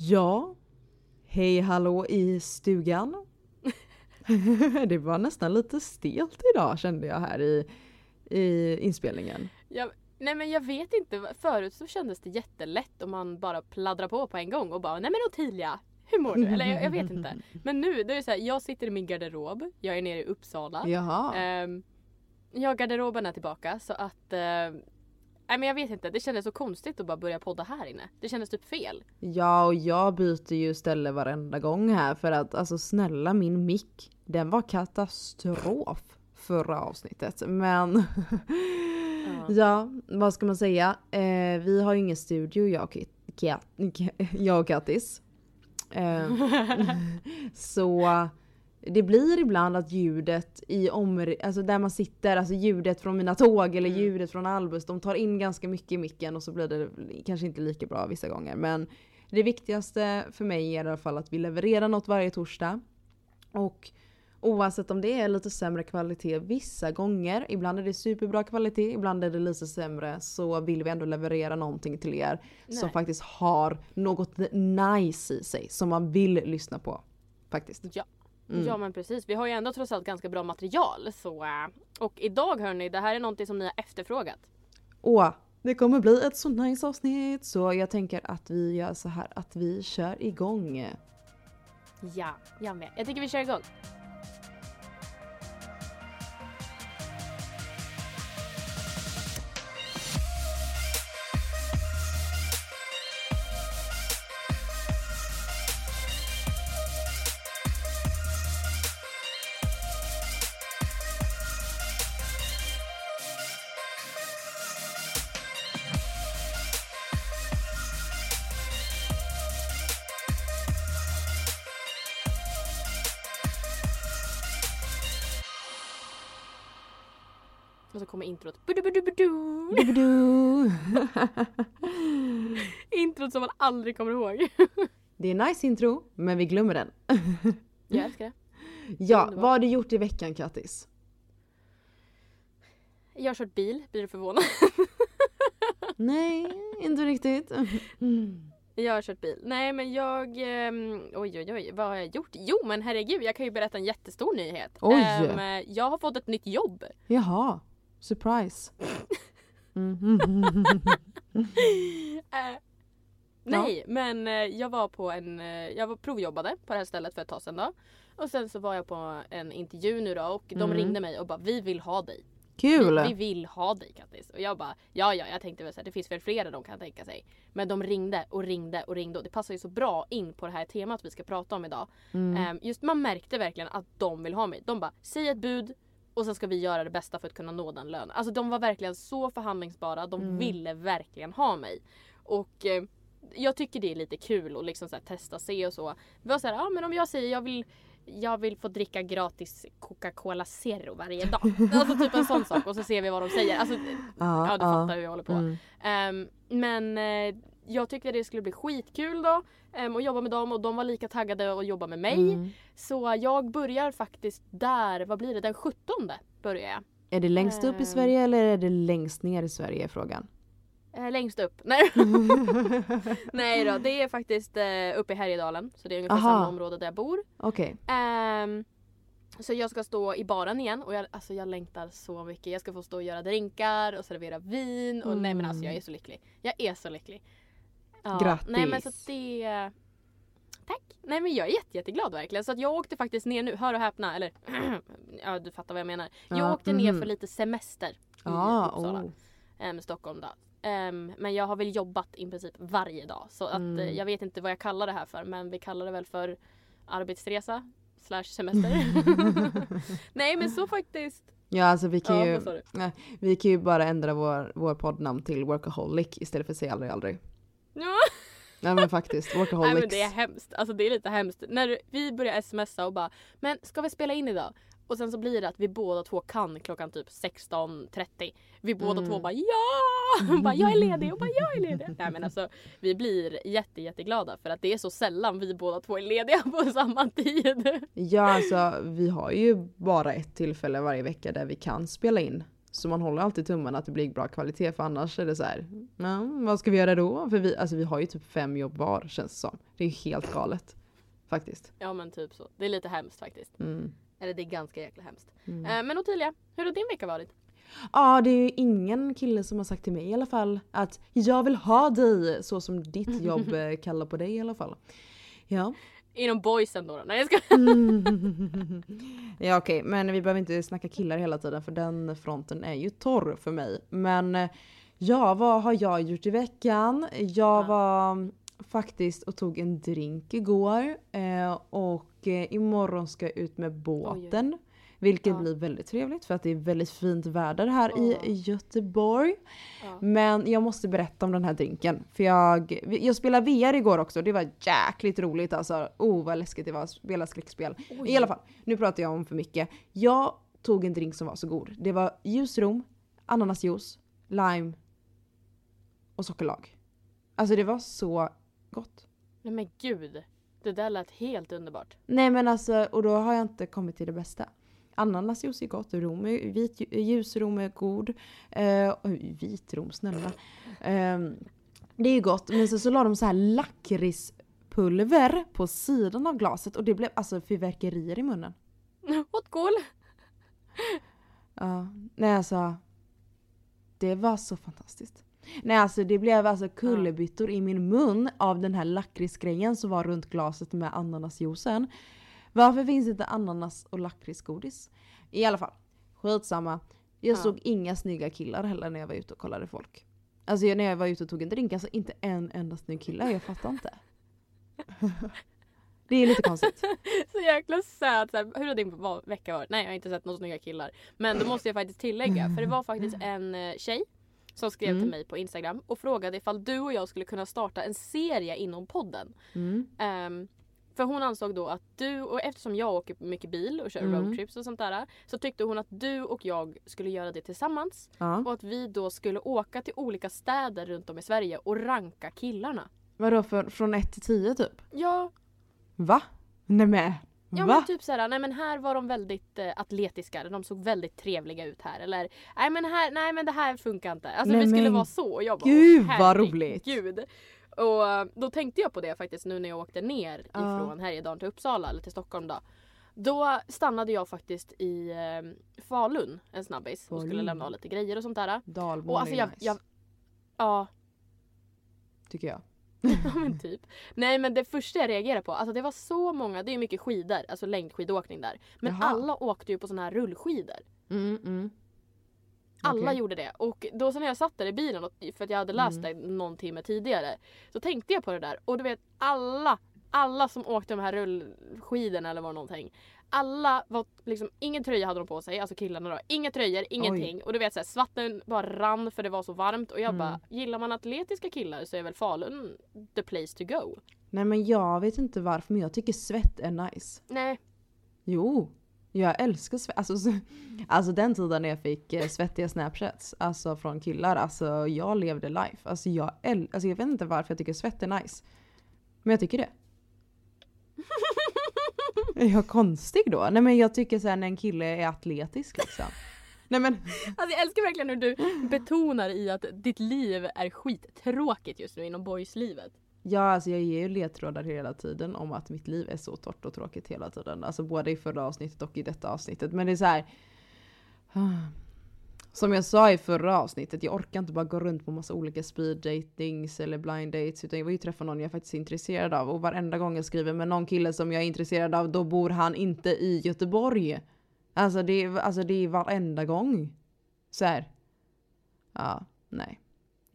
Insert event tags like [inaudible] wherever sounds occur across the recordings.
Ja, hej hallå i stugan. [laughs] det var nästan lite stelt idag kände jag här i, i inspelningen. Jag, nej men jag vet inte, förut så kändes det jättelätt om man bara pladdrar på på en gång och bara nej men Ottilia, hur mår du? Eller jag, jag vet inte. [laughs] Men nu, det är så här, jag sitter i min garderob, jag är nere i Uppsala. Jaha. Um, ja, garderoben är tillbaka så att uh, Nej men jag vet inte, det kändes så konstigt att bara börja podda här inne. Det kändes typ fel. Ja och jag byter ju ställe varenda gång här för att alltså snälla min mick, den var katastrof förra avsnittet. Men ja. [laughs] vad ska man säga? Eh, vi har ju ingen studio jag och, Kat, [laughs] jag och Kattis. Eh, [laughs] så det blir ibland att ljudet i omr alltså där man sitter, alltså ljudet från mina tåg eller mm. ljudet från Albus, de tar in ganska mycket i micken och så blir det kanske inte lika bra vissa gånger. Men det viktigaste för mig är i alla fall att vi levererar något varje torsdag. Och oavsett om det är lite sämre kvalitet vissa gånger, ibland är det superbra kvalitet, ibland är det lite sämre, så vill vi ändå leverera någonting till er Nej. som faktiskt har något nice i sig som man vill lyssna på. Faktiskt. Ja. Mm. Ja men precis, vi har ju ändå trots allt ganska bra material. Så, äh, och idag hörni, det här är någonting som ni har efterfrågat. Åh, det kommer bli ett så nice avsnitt så jag tänker att vi gör så här att vi kör igång. Ja, jag med. Jag tycker vi kör igång. Introt. [laughs] introt som man aldrig kommer ihåg. [laughs] det är nice intro, men vi glömmer den. [laughs] Jag älskar det. Ja, vad har du gjort i veckan Kattis? Jag har kört bil, blir du förvånad? Nej, inte riktigt. Jag har kört bil. Nej men jag, um, oj oj oj, vad har jag gjort? Jo men herregud, jag kan ju berätta en jättestor nyhet. Oj! Um, jag har fått ett nytt jobb. Jaha. Surprise. Mm. [laughs] uh, nej, men uh, jag var på en, uh, jag var provjobbade på det här stället för ett tag sedan då. Och sen så var jag på en intervju nu då och mm. de ringde mig och bara vi vill ha dig. Kul! Vi, vi vill ha dig Kattis. Och jag bara ja ja jag tänkte väl såhär det finns väl flera de kan tänka sig. Men de ringde och ringde och ringde och det passar ju så bra in på det här temat vi ska prata om idag. Mm. Um, just man märkte verkligen att de vill ha mig. De bara säg ett bud och sen ska vi göra det bästa för att kunna nå den lönen. Alltså de var verkligen så förhandlingsbara. De mm. ville verkligen ha mig. Och eh, jag tycker det är lite kul att liksom så testa se och så. Det var så ja ah, men om jag säger jag vill jag vill få dricka gratis Coca-Cola Zero varje dag. [laughs] Alltså typ en sån sak och så ser vi vad de säger. Alltså, ah, ja du ah, fattar hur jag håller på. Mm. Um, men uh, jag tyckte det skulle bli skitkul då um, att jobba med dem och de var lika taggade att jobba med mig. Mm. Så jag börjar faktiskt där, vad blir det, den 17 börjar jag. Är det längst upp i ehm. Sverige eller är det längst ner i Sverige är frågan? Eh, längst upp. Nej. [laughs] Nej då, det är faktiskt eh, uppe i Härjedalen. Så det är ungefär Aha. samma område där jag bor. Okej. Okay. Um, så jag ska stå i baren igen och jag, alltså jag längtar så mycket. Jag ska få stå och göra drinkar och servera vin och mm. nej men alltså jag är så lycklig. Jag är så lycklig. Ja, Grattis! Nej men så det... Tack! Nej men jag är jätte, jätteglad verkligen. Så att jag åkte faktiskt ner nu, hör och häpna, eller [clears throat] ja du fattar vad jag menar. Jag ja, åkte mm. ner för lite semester i ah, Uppsala. Oh. Ähm, Stockholm då. Um, men jag har väl jobbat i princip varje dag. Så att, mm. uh, jag vet inte vad jag kallar det här för men vi kallar det väl för arbetsresa slash semester. [laughs] [laughs] Nej men så faktiskt. Ja alltså vi kan ja, ju, nej, vi kan ju bara ändra vår, vår poddnamn till Workaholic istället för säga aldrig aldrig. Nej men faktiskt, workaholics. [laughs] Nej men det är hemskt. Alltså det är lite hemskt. När vi börjar smsa och bara Men ska vi spela in idag? Och sen så blir det att vi båda två kan klockan typ 16.30. Vi båda mm. två bara ja! [laughs] bara, jag är ledig och bara jag är ledig. Nej men alltså vi blir jätte jätteglada för att det är så sällan vi båda två är lediga på [laughs] samma tid. Ja alltså vi har ju bara ett tillfälle varje vecka där vi kan spela in. Så man håller alltid tummarna att det blir bra kvalitet för annars är det så här, ja, vad ska vi göra då? För vi, alltså vi har ju typ fem jobb var känns det som. Det är helt galet. Faktiskt. Ja men typ så. Det är lite hemskt faktiskt. Mm. Eller det är ganska jäkla hemskt. Mm. Eh, men Ottilia, hur har din vecka varit? Ja, det är ju ingen kille som har sagt till mig i alla fall att jag vill ha dig så som ditt [laughs] jobb eh, kallar på dig i alla fall. Ja. Inom boysen då? då? Nej jag ska. [laughs] ja okej, men vi behöver inte snacka killar hela tiden för den fronten är ju torr för mig. Men eh, ja, vad har jag gjort i veckan? Jag Ja. var faktiskt och tog en drink igår eh, och eh, imorgon ska jag ut med båten. Vilket Ja. blir väldigt trevligt för att det är väldigt fint väder här Ja. i Göteborg. Ja. Men jag måste berätta om den här drinken. För jag, jag spelade VR igår också, det var jäkligt roligt alltså. Oh vad läskigt det var att spela skräckspel. Oj. I alla fall, nu pratar jag om för mycket. Jag tog en drink som var så god. Det var ljusrom, ananasjuice, lime och sockerlag. Alltså det var så gott. Nej men gud. Det där lät helt underbart. Nej men alltså, och då har jag inte kommit till det bästa. Ananasjuice är gott, rom är, vit, ljusrom är god. Eh, oj, vit rom, snälla. Eh, det är ju gott, men så, så la de så här lakritspulver på sidan av glaset och det blev alltså fyrverkerier i munnen. [laughs] What cool. Ja, nej alltså. Det var så fantastiskt. Nej alltså det blev alltså kullerbyttor i min mun av den här lakritsgrejen som var runt glaset med ananasjuicen. Varför finns inte ananas och lakritsgodis? I alla fall, skitsamma. Jag Ja. såg inga snygga killar heller när jag var ute och kollade folk. Alltså när jag var ute och tog en drink, alltså inte en enda snygg kille, jag fattar inte. det är lite konstigt. [laughs] Så jäkla söt. Så hur har din vecka varit? Nej jag har inte sett några snygga killar. Men då måste jag faktiskt tillägga. För det var faktiskt en eh, tjej som skrev Mm. till mig på Instagram och frågade ifall du och jag skulle kunna starta en serie inom podden. Mm. Ehm, för hon ansåg då att du, och eftersom jag åker mycket bil och kör Mm. roadtrips och sånt där. Så tyckte hon att du och jag skulle göra det tillsammans. Ja. Och att vi då skulle åka till olika städer runt om i Sverige och ranka killarna. Vadå för, från 1 till 10 typ? Ja, Va? Nej men Ja Va? men typ såhär, nej men här var de väldigt eh, atletiska, de såg väldigt trevliga ut här. Eller nej men, här, nej men det här funkar inte. Alltså Nej, vi skulle men vara så. Och jag bara, gud, "Åh, vad roligt." herregud." Och då tänkte jag på det faktiskt nu när jag åkte ner Ja. ifrån Härjedalen till Uppsala eller till Stockholm då. Då stannade jag faktiskt i eh, Falun en snabbis och skulle Falun. lämna lite grejer och sånt där. Dalmål Och alltså är jag, nice, jag ja tycker jag. [laughs] Ja men typ. Nej men det första jag reagerade på, alltså det var så många, det är ju mycket skidor, alltså längdskidåkning där. Men Jaha. alla åkte ju på såna här rullskidor. Mm, mm. Alla Okej. gjorde det. Och då så när jag satt där i bilen, för att jag hade läst Mm. det någon timme tidigare. Så tänkte jag på det där och du vet alla, alla som åkte de här rullskidorna eller vad någonting. Alla var liksom, ingen tröja hade de på sig, alltså killarna då. Inga tröjor, ingenting. Och du vet så här, svatten bara rann för det var så varmt. Och jag Mm. bara, gillar man atletiska killar så är väl Falun the place to go. Nej men jag vet inte varför men jag tycker svett är nice. Nej, Jo. Jag älskar svett. Alltså, så- alltså den tiden när jag fick eh, svettiga snapchats alltså från killar, alltså jag levde life. Alltså jag, äl- alltså jag vet inte varför jag tycker svett är nice. Men jag tycker det. [laughs] Är jag konstig då? Nej men jag tycker såhär när en kille är atletisk liksom. Nej men Alltså jag älskar verkligen hur du betonar i att ditt liv är skittråkigt just nu inom boyslivet. Ja, alltså jag ger ju ledtrådar hela tiden om att mitt liv är så torrt och tråkigt hela tiden. Alltså både i förra avsnittet och i detta avsnittet. Men det är så här. [sighs] Som jag sa i förra avsnittet, jag orkar inte bara gå runt på massa olika speed datings eller blind dates. Utan jag vill ju träffa någon jag faktiskt är intresserad av. Och varenda gång jag skriver med någon kille som jag är intresserad av, då bor han inte i Göteborg. Alltså det är, alltså det är varenda gång. Så här. Ja, nej.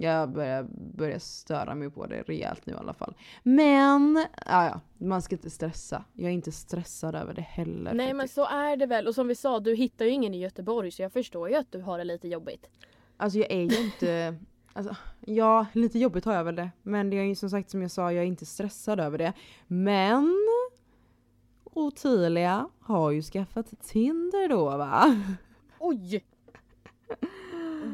Jag börjar, börjar störa mig på det rejält nu i alla fall. Men, ja, ja, man ska inte stressa. Jag är inte stressad över det heller. Nej men så är det väl och som vi sa, du hittar ju ingen i Göteborg så jag förstår ju att du har det lite jobbigt. Alltså jag är ju inte... Alltså, ja, lite jobbigt har jag väl det. Men det är ju som sagt som jag sa, jag är inte stressad över det. Men... Ottilia har ju skaffat Tinder då va? Oj!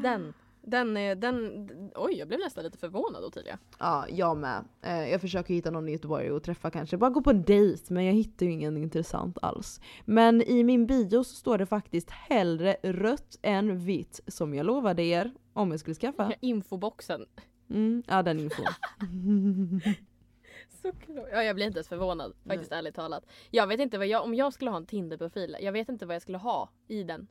Den, Den är, den, oj jag blev nästan lite förvånad Ottilia. Ja, jag med. Eh, jag försöker hitta någon i Göteborg att träffa kanske. Bara gå på en dejt, men jag hittar ju ingen intressant alls. Men i min bio så står det faktiskt hellre rött än vitt, som jag lovade er om jag skulle skaffa. Infoboxen. Mm, ja, den infon. [laughs] Såklart. Ja, jag blir inte ens förvånad faktiskt ärligt talat. Jag vet inte vad jag, om jag skulle ha en Tinder-profil, jag vet inte vad jag skulle ha i den.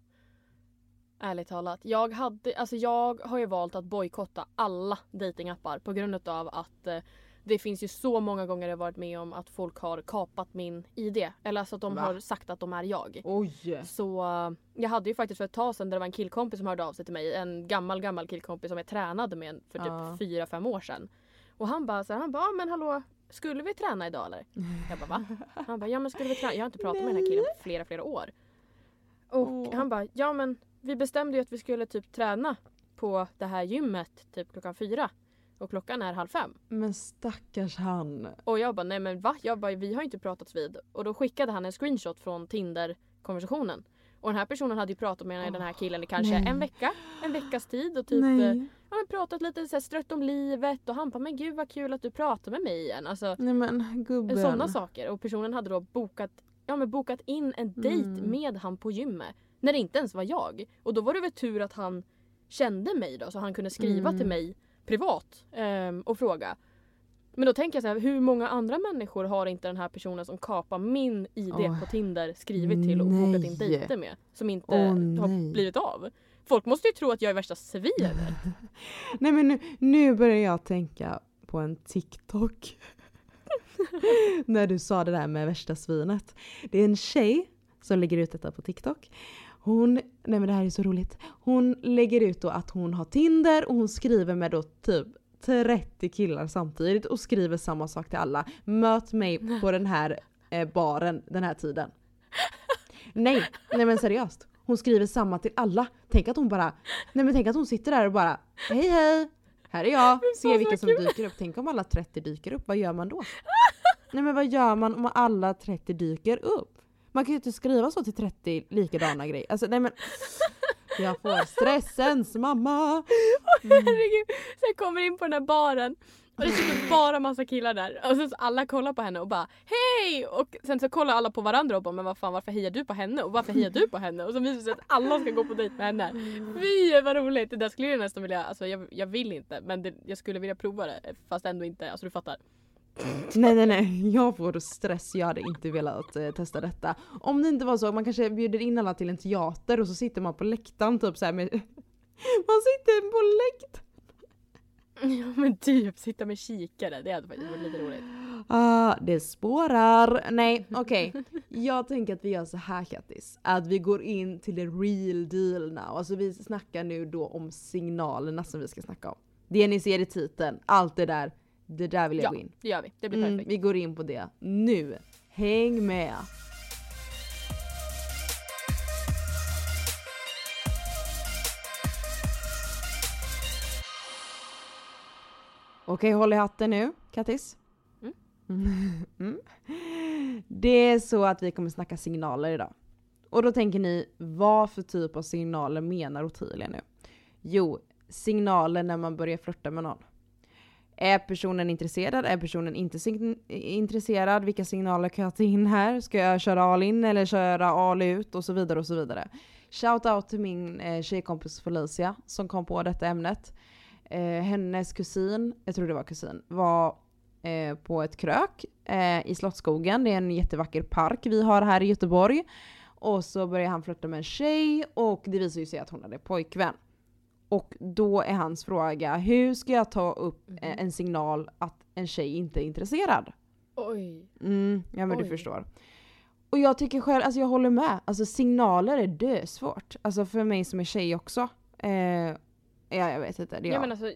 Ärligt talat. Jag, hade, alltså jag har ju valt att bojkotta alla datingappar på grund av att eh, det finns ju så många gånger jag varit med om att folk har kapat min ID. Eller alltså att de Va? har sagt att de är jag. Oj! Så eh, jag hade ju faktiskt för ett tag sedan där det var en killkompis som hörde av sig till mig. En gammal gammal killkompis som jag tränade med för typ fyra fem år sedan. Och han bara så här, han bara, "Ja, men hallå, skulle vi träna idag eller? [laughs] Jag bara va? Han bara, ja men skulle vi träna? Jag har inte pratat med den här killen på flera flera år. Och Åh. han bara, ja men vi bestämde ju att vi skulle typ träna på det här gymmet typ klockan fyra. Och klockan är halv fem. Men stackars han. Och jag bara, nej men va? Jag bara, vi har inte pratats vid. Och då skickade han en screenshot från Tinder-konversationen. Och den här personen hade ju pratat med den här killen i kanske nej. en vecka. En veckas tid och typ Nej. ja, men pratat lite så här, strött om livet och han bara men gud vad kul att du pratar med mig igen. Alltså Nej men gubben. sådana saker. Och personen hade då bokat, ja, men bokat in en dejt Mm. med han på gymmet. När det inte ens var jag. Och då var det väl tur att han kände mig då så han kunde skriva Mm. till mig privat ehm, och fråga. Men då tänker jag så här, hur många andra människor har inte den här personen som kapar min ID Åh, på Tinder skrivit till och bokat in nej. dejter med? Som inte Åh, har nej. blivit av. Folk måste ju tro att jag är värsta svinet. [laughs] Nej men nu, nu börjar jag tänka på en TikTok. [laughs] När du sa det där med värsta svinet. Det är en tjej som lägger ut detta på TikTok. Hon, nej men det här är så roligt. Hon lägger ut då att hon har Tinder och hon skriver med då typ 30 killar samtidigt och skriver samma sak till alla. Möt mig på den här eh, baren den här tiden. Nej, nej men seriöst. Hon skriver samma till alla. Tänk att hon bara, nej men tänk att hon sitter där och bara hej hej, här är jag, ser vilka som dyker upp. Tänk om alla 30 dyker upp, vad gör man då? [laughs] Nej men vad gör man om alla 30 dyker upp? Man kan ju inte skriva så till 30 likadana grejer. Alltså nej men jag får stressens mamma. Herregud. Så jag kommer in på den här baren och det sitter bara massa killar där. Och sen så alla kollar på henne och bara hej! Och sen så kollar alla på varandra och bara men vad fan varför hejar du på henne? Och varför hejar du på henne? Och så visar det sig att alla ska gå på dejt med henne. Fy vad roligt! Det där skulle jag nästan vilja, alltså jag, jag vill inte men det, jag skulle vilja prova det fast ändå inte, alltså du fattar. Nej nej nej, jag får stress. Jag hade inte velat eh, testa detta. Om det inte var så, man kanske bjuder in alla till en teater och så sitter man på läktaren typ så här med... [laughs] Man sitter på läktaren. Ja men typ sitta med kikare, det hade faktiskt varit lite roligt. Ah, det spårar. Nej, [laughs] okej. Jag tänker att vi gör så här Kattis. Att vi går in till the real deal now. Alltså vi snackar nu då om signalerna som vi ska snacka om. Det ni ser i titeln, allt det där. Det där vill jag Ja, gå in. det gör vi. Det blir Mm, perfekt. vi går in på det nu. Häng med! Okej, håll i hatten nu, Kattis. Mm. [laughs] Mm. Det är så att vi kommer snacka signaler idag. Och då tänker ni, vad för typ av signaler menar Ottilia nu? Jo, signaler när man börjar flirta med någon. Är personen intresserad? Är personen inte intresserad? Vilka signaler kan jag ta in här? Ska jag köra all in eller köra all ut? Och så vidare och så vidare. Shout out till min eh, tjejkompis Felicia som kom på detta ämnet. Eh, hennes kusin, jag tror det var kusin, var eh, på ett krök eh, i Slottsskogen. Det är en jättevacker park vi har här i Göteborg. Och så börjar han flirta med en tjej och det visar ju sig att hon hade pojkvän. Och då är hans fråga, hur ska jag ta upp eh, en signal att en tjej inte är intresserad? Oj. Mm, ja men Oj. du förstår. Och jag tycker själv, alltså jag håller med. Alltså signaler är dösvårt. Alltså för mig som är tjej också. Eh, ja jag vet inte. Det är Ja, jag. men alltså,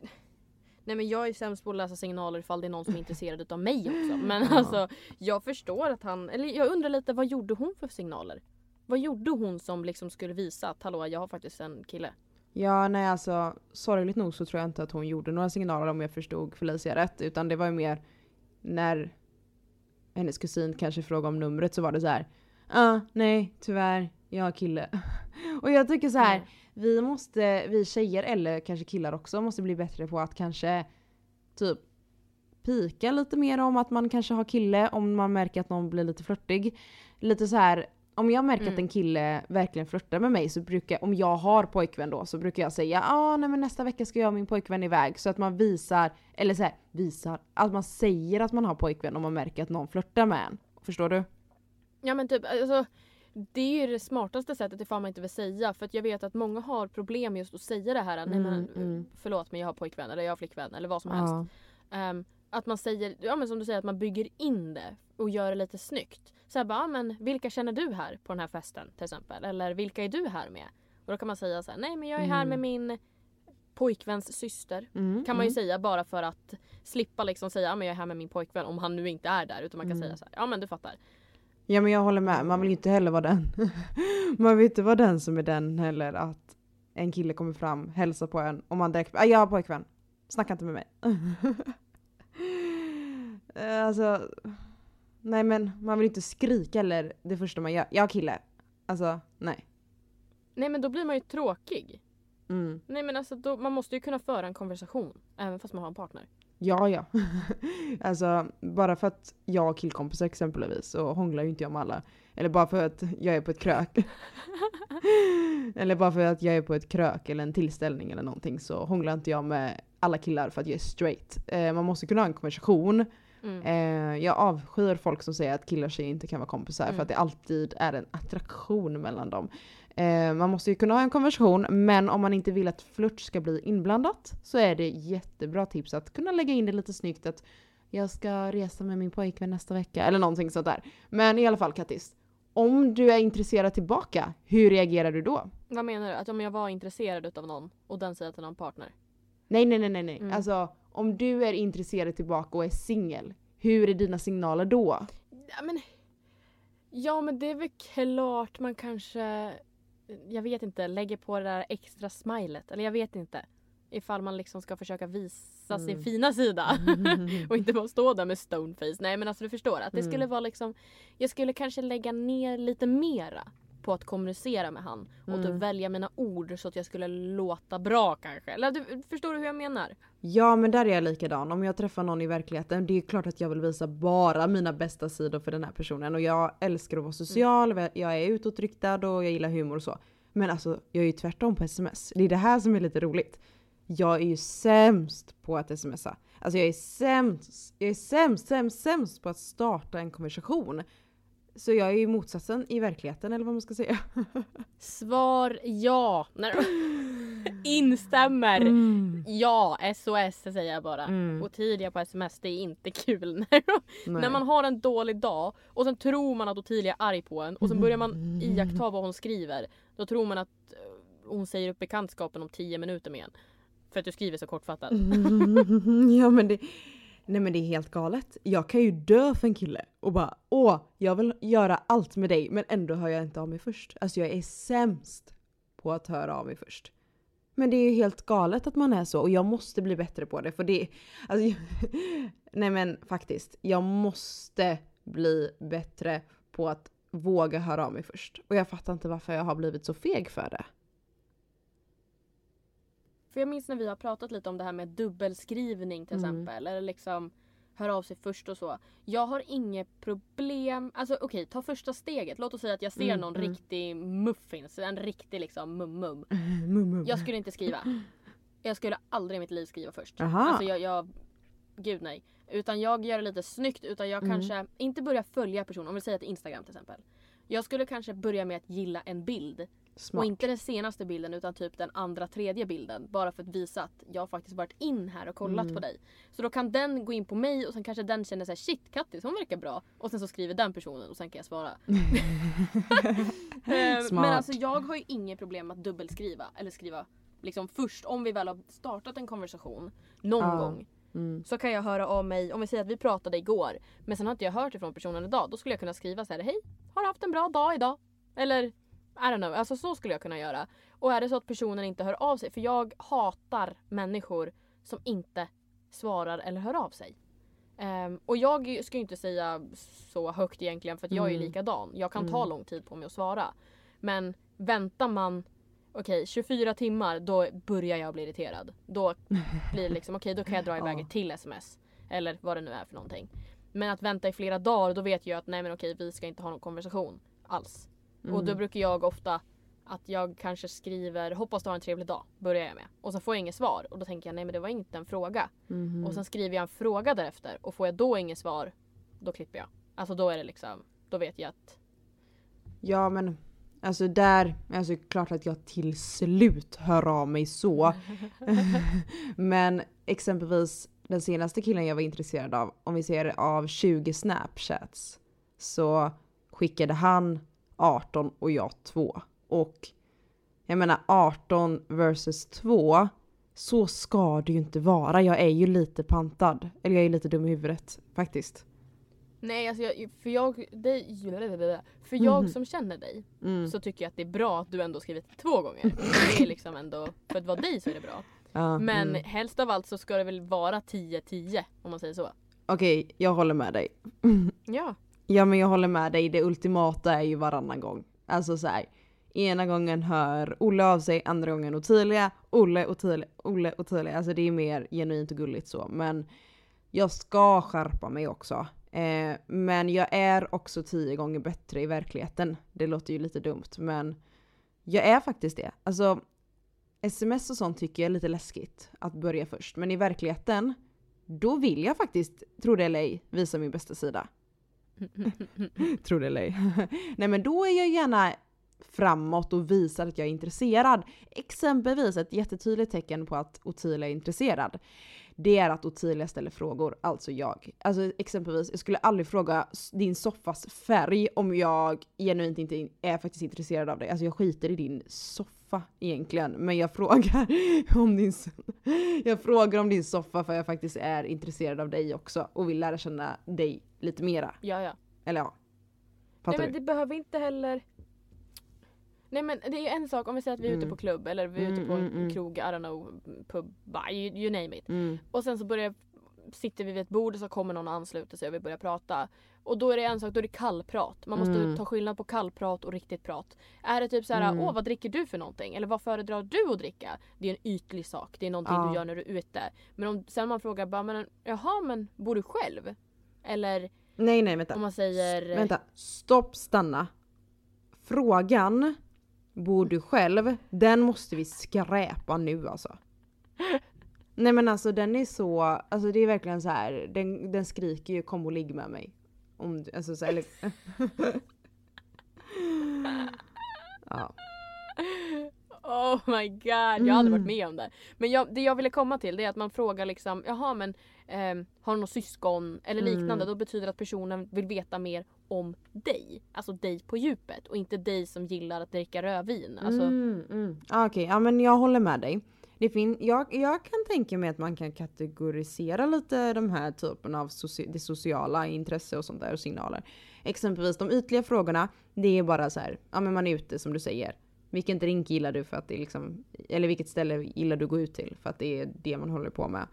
nej men jag är sämst på att läsa signaler ifall det är någon som är [laughs] intresserad av mig också. Men Ja. alltså jag förstår att han, eller jag undrar lite vad gjorde hon för signaler? Vad gjorde hon som liksom skulle visa att hallå jag har faktiskt en kille? Ja nej alltså sorgligt nog så tror jag inte att hon gjorde några signaler om jag förstod Felicia rätt. Utan det var ju mer när hennes kusin kanske frågade om numret så var det så här. ah, nej tyvärr, jag har kille. [laughs] Och jag tycker så här. Mm. vi måste, vi tjejer eller kanske killar också måste bli bättre på att kanske typ pika lite mer om att man kanske har kille om man märker att någon blir lite flörtig. Lite så här om jag märker mm. att en kille verkligen flörtar med mig så brukar, om jag har pojkvän då, så brukar jag säga ja ah, nej men nästa vecka ska jag och min pojkvän iväg. Så att man visar, eller så här, visar, att man säger att man har pojkvän om man märker att någon flörtar med en. Förstår du? Ja men typ alltså det är ju det smartaste sättet ifall man inte vill säga för att jag vet att många har problem just att säga det här. Mm, nej men mm. förlåt men jag har pojkvän eller jag har flickvän eller vad som helst. Um, att man säger, ja men som du säger att man bygger in det och gör det lite snyggt. Så här bara, men vilka känner du här på den här festen till exempel? Eller vilka är du här med? Och då kan man säga så här, nej men jag är här med mm. min pojkväns syster. Mm, kan man ju mm. säga bara för att slippa liksom säga ja, men jag är här med min pojkvän om han nu inte är där. Utan man kan mm. säga så här, ja men du fattar. Ja men jag håller med, man vill inte heller vara den. [laughs] man vill inte vara den som är den heller att en kille kommer fram, hälsar på en och man direkt ah, jag har pojkvän. Snacka inte med mig. [laughs] Eh, alltså, nej men man vill inte skrika eller det första man gör. Jag kille. Alltså, nej. Nej men då blir man ju tråkig. Mm. Nej men alltså då, man måste ju kunna föra en konversation även fast man har en partner. Ja, ja. [laughs] alltså bara för att jag har killkompisar exempelvis så hånglar ju inte jag med alla. Eller bara för att jag är på ett krök. [laughs] eller bara för att jag är på ett krök eller en tillställning eller någonting så hånglar inte jag med alla killar för att jag är straight. Eh, man måste kunna ha en konversation. Mm. Eh, jag avskyr folk som säger att killar och tjejer inte kan vara kompisar mm. för att det alltid är en attraktion mellan dem. Eh, man måste ju kunna ha en konversation men om man inte vill att flört ska bli inblandat så är det jättebra tips att kunna lägga in det lite snyggt att jag ska resa med min pojkvän nästa vecka eller någonting sånt där. Men i alla fall Kattis, om du är intresserad tillbaka, hur reagerar du då? Vad menar du? Att om jag var intresserad av någon och den säger att den har en partner? Nej nej nej nej. nej. Mm. Alltså om du är intresserad tillbaka och är singel, hur är dina signaler då? Ja men, ja men det är väl klart man kanske, jag vet inte, lägger på det där extra smilet. Eller jag vet inte. Ifall man liksom ska försöka visa mm. sin fina sida. [laughs] och inte bara stå där med stoneface. Nej men alltså du förstår att det mm. skulle vara liksom, jag skulle kanske lägga ner lite mera på att kommunicera med han och typ mm. typ välja mina ord så att jag skulle låta bra kanske. Eller du, förstår du hur jag menar? Ja men där är jag likadan. Om jag träffar någon i verkligheten, det är klart att jag vill visa bara mina bästa sidor för den här personen. Och jag älskar att vara social, mm. jag är utåtriktad och jag gillar humor och så. Men alltså jag är ju tvärtom på sms. Det är det här som är lite roligt. Jag är ju sämst på att smsa. Alltså jag är sämst, jag är sämst, sämst, sämst på att starta en konversation. Så jag är ju motsatsen i verkligheten eller vad man ska säga. [laughs] Svar ja. [laughs] Instämmer. Mm. Ja, SOS säger jag bara. Mm. Ottilia på sms, det är inte kul. [laughs] när man har en dålig dag och sen tror man att Ottilia är arg på en och sen börjar man iaktta vad hon skriver. Då tror man att eh, hon säger upp bekantskapen om tio minuter med en. För att du skriver så kortfattat. ja men det Nej men det är helt galet. Jag kan ju dö för en kille och bara åh, jag vill göra allt med dig men ändå hör jag inte av mig först. Alltså jag är sämst på att höra av mig först. Men det är ju helt galet att man är så och jag måste bli bättre på det för det... Alltså, [laughs] nej men faktiskt, jag måste bli bättre på att våga höra av mig först. Och jag fattar inte varför jag har blivit så feg för det. För jag minns när vi har pratat lite om det här med dubbelskrivning till mm. exempel. Eller liksom höra av sig först och så. Jag har inget problem. Alltså okej, okay, ta första steget. Låt oss säga att jag ser mm, någon mm. riktig muffins. En riktig liksom mum-mum. [laughs] mum jag skulle inte skriva. Jag skulle aldrig i mitt liv skriva först. Aha. Alltså jag, jag... Gud nej. Utan jag gör det lite snyggt. Utan jag mm. kanske inte börjar följa personen. Om vi säger till Instagram till exempel. Jag skulle kanske börja med att gilla en bild. Smart. Och inte den senaste bilden utan typ den andra tredje bilden. Bara för att visa att jag faktiskt varit in här och kollat mm. på dig. Så då kan den gå in på mig och sen kanske den känner såhär shit Kattis hon verkar bra. Och sen så skriver den personen och sen kan jag svara. [laughs] Eh, men alltså jag har ju inget problem att dubbelskriva. Eller skriva liksom först om vi väl har startat en konversation någon ah. gång. Mm. Så kan jag höra av mig, om vi säger att vi pratade igår men sen har inte jag hört ifrån personen idag. Då skulle jag kunna skriva så här: hej, har haft en bra dag idag? Eller i don't know, alltså så skulle jag kunna göra. Och är det så att personen inte hör av sig, för jag hatar människor som inte svarar eller hör av sig. Um, och jag ska ju inte säga så högt egentligen för att jag är mm. likadan. Jag kan ta mm. lång tid på mig att svara. Men väntar man okej 24 timmar då börjar jag bli irriterad. Då blir det liksom okej då kan jag dra iväg [laughs] ett till sms. Eller vad det nu är för någonting. Men att vänta i flera dagar då vet jag att nej men okej vi ska inte ha någon konversation alls. Mm. Och då brukar jag ofta att jag kanske skriver hoppas du har en trevlig dag. Börjar jag med. Och så får jag inget svar och då tänker jag nej men det var inte en fråga. Mhm. Och sen skriver jag en fråga därefter och får jag då inget svar då klipper jag. Alltså då är det liksom då vet jag att Ja men alltså där, alltså klart att jag till slut hör av mig så. [laughs] men exempelvis den senaste killen jag var intresserad av, om vi ser av 20 snapchats, så skickade han 18 och jag 2. Och jag menar 18 versus 2, så ska det ju inte vara. Jag är ju lite pantad. Eller jag är lite dum i huvudet faktiskt. Nej alltså jag, för jag, dig, för jag Mhm. som känner dig Mm. så tycker jag att det är bra att du ändå skrivit två gånger. Det är liksom ändå, för att vara dig så är det bra. [laughs] Ja, Men mm. helst av allt så ska det väl vara 10-10 om man säger så. Okej, jag håller med dig. Ja. Ja men jag håller med dig, det ultimata är ju varannan gång. Alltså så här. Ena gången hör Olle av sig, andra gången Ottilia, Olle, Ottilia, Olle, Ottilia. Alltså det är mer genuint och gulligt så. Men jag ska skärpa mig också. Eh, men jag är också tio gånger bättre i verkligheten. Det låter ju lite dumt men jag är faktiskt det. Alltså sms och sånt tycker jag är lite läskigt att börja först. Men i verkligheten, då vill jag faktiskt, tro det eller ej, visa min bästa sida. Tror det eller ej. Nej men då är jag gärna framåt och visar att jag är intresserad. Exempelvis ett jättetydligt tecken på att Ottilia är intresserad. Det är att Ottilia ställer frågor, alltså jag. Alltså exempelvis, jag skulle aldrig fråga din soffas färg om jag genuint inte är faktiskt intresserad av dig. Alltså jag skiter i din soffa egentligen. Men jag frågar [laughs] om din, jag frågar om din soffa för jag faktiskt är intresserad av dig också och vill lära känna dig lite mera. Ja ja. Eller ja. Nej Fattar men det behöver inte heller Nej men det är en sak om vi säger att vi är ute Mm. på klubb eller vi är ute Mm, på mm, mm. krog, I don't know, pub, you, you name it. du? Mm. Och sen så börjar, sitter vi vid ett bord och så kommer någon och ansluter sig och vi börjar prata. Och då är det en sak, då är det kallprat. Man måste ta skillnad på kallprat och riktigt prat. Är det typ så här, Mm. åh vad dricker du för någonting? Eller vad föredrar du att dricka? Det är en ytlig sak, det är någonting Ja. du gör när du är ute. Men om sen man frågar bara, men jaha men bor du själv? Eller Nej nej vänta. om man säger... S- Vänta. Stopp, stanna. Frågan, bor du själv? Den måste vi skräpa nu alltså. Nej men alltså den är så, alltså det är verkligen så här. den, den skriker ju kom och ligg med mig. Om, du- alltså så, eller, [laughs] ja. Oh my god, jag har aldrig varit Mm. med om det. Men jag, det jag ville komma till det är att man frågar liksom, jaha men ehm, har något syskon eller Mm. liknande. Då betyder det att personen vill veta mer om dig. Alltså dig på djupet och inte dig som gillar att dricka rödvin. Alltså, Mm, mm. Ah, Okej, ja men jag håller med dig. Det fin- jag, jag kan tänka mig att man kan kategorisera lite de här typen av soci- det sociala intresse och sånt där och signaler. Exempelvis de ytliga frågorna, det är bara så här, ja men man är ute som du säger. Vilken drink gillar du för att det är liksom, eller vilket ställe gillar du att gå ut till för att det är det man håller på med.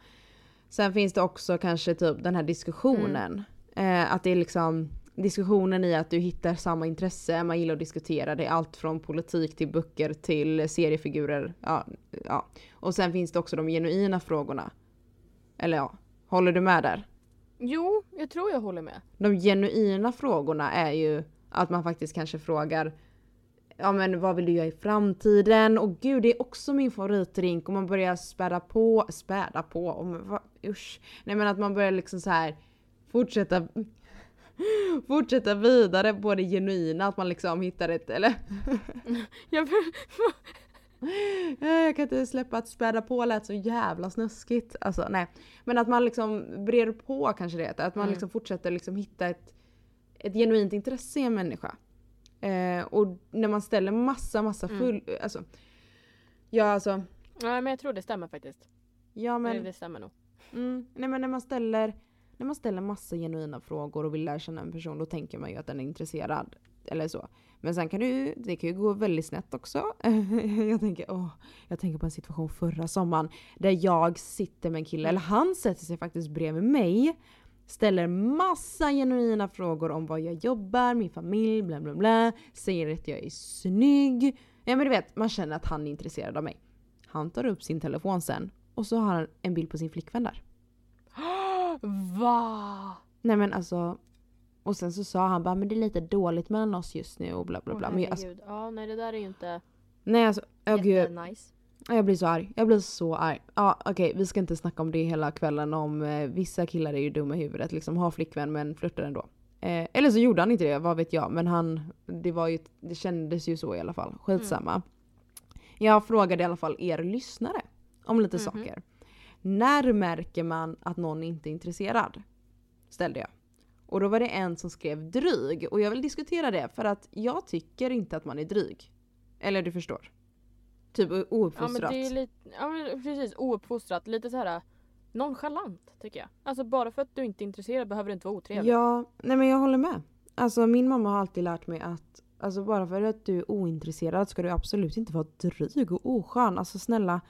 Sen finns det också kanske typ den här diskussionen. Eh, att det är liksom diskussionen i att du hittar samma intresse, man gillar att diskutera. Det är allt från politik till böcker till seriefigurer. Ja, ja. Och sen finns det också de genuina frågorna. Eller ja, håller du med där? jo, jag tror jag håller med. De genuina frågorna är ju att man faktiskt kanske frågar Ja men vad vill du göra i framtiden? Och gud det är också min favoritdrink och man börjar späda på, späda på, och man, va, usch. Nej men att man börjar liksom så här fortsätta [laughs] fortsätta vidare på det genuina, att man liksom hittar ett, eller [laughs] Jag, jag kan inte släppa att späda på lät så jävla snuskigt. Alltså nej. Men att man liksom breder på kanske det. Att man Mm. liksom fortsätter liksom hitta ett, ett genuint intresse i en människa. Eh, och när man ställer massa, massa Mm. full... Alltså, ja alltså. nej men jag tror det stämmer faktiskt. Ja men, det stämmer nog. mm, nej, men när man ställer när man ställer massa genuina frågor och vill lära känna en person då tänker man ju att den är intresserad. Eller så. Men sen kan det ju, det kan ju gå väldigt snett också. [laughs] jag, tänker, åh, jag tänker på en situation förra sommaren där jag sitter med en kille, Mm. eller han sätter sig faktiskt bredvid mig. Ställer massa genuina frågor om vad jag jobbar, min familj, bla bla bla. Säger att jag är snygg. Ja men du vet, man känner att han är intresserad av mig. Han tar upp sin telefon sen och så har han en bild på sin flickvän där. [gasps] Va? Nej men alltså. Och sen så sa han bara men det är lite dåligt mellan oss just nu och bla bla bla. Åh, men alltså. Ja nej det där är ju inte nej alltså, oh, gud, jättenice. Jag blir så arg. Jag blir så arg. Ja okej vi ska inte snacka om det hela kvällen om eh, vissa killar är ju dumma i huvudet liksom. Har flickvän men flörtar ändå. Eh, eller så gjorde han inte det, vad vet jag. Men han, det var ju, det kändes ju så i alla fall. Skitsamma. Jag frågade i alla fall er lyssnare om lite Mhm. saker. När märker man att någon inte är intresserad? Ställde jag. Och då var det en som skrev dryg. Och jag vill diskutera det för att jag tycker inte att man är dryg. Eller du förstår. Typ Ja ouppfostrat. det är lite, ja precis ouppfostrat. Lite så här nonchalant tycker jag. Alltså bara för att du inte är intresserad behöver du inte vara otrevlig. Ja, nej men jag håller med. Alltså min mamma har alltid lärt mig att alltså bara för att du är ointresserad ska du absolut inte vara dryg och oskön. Alltså snälla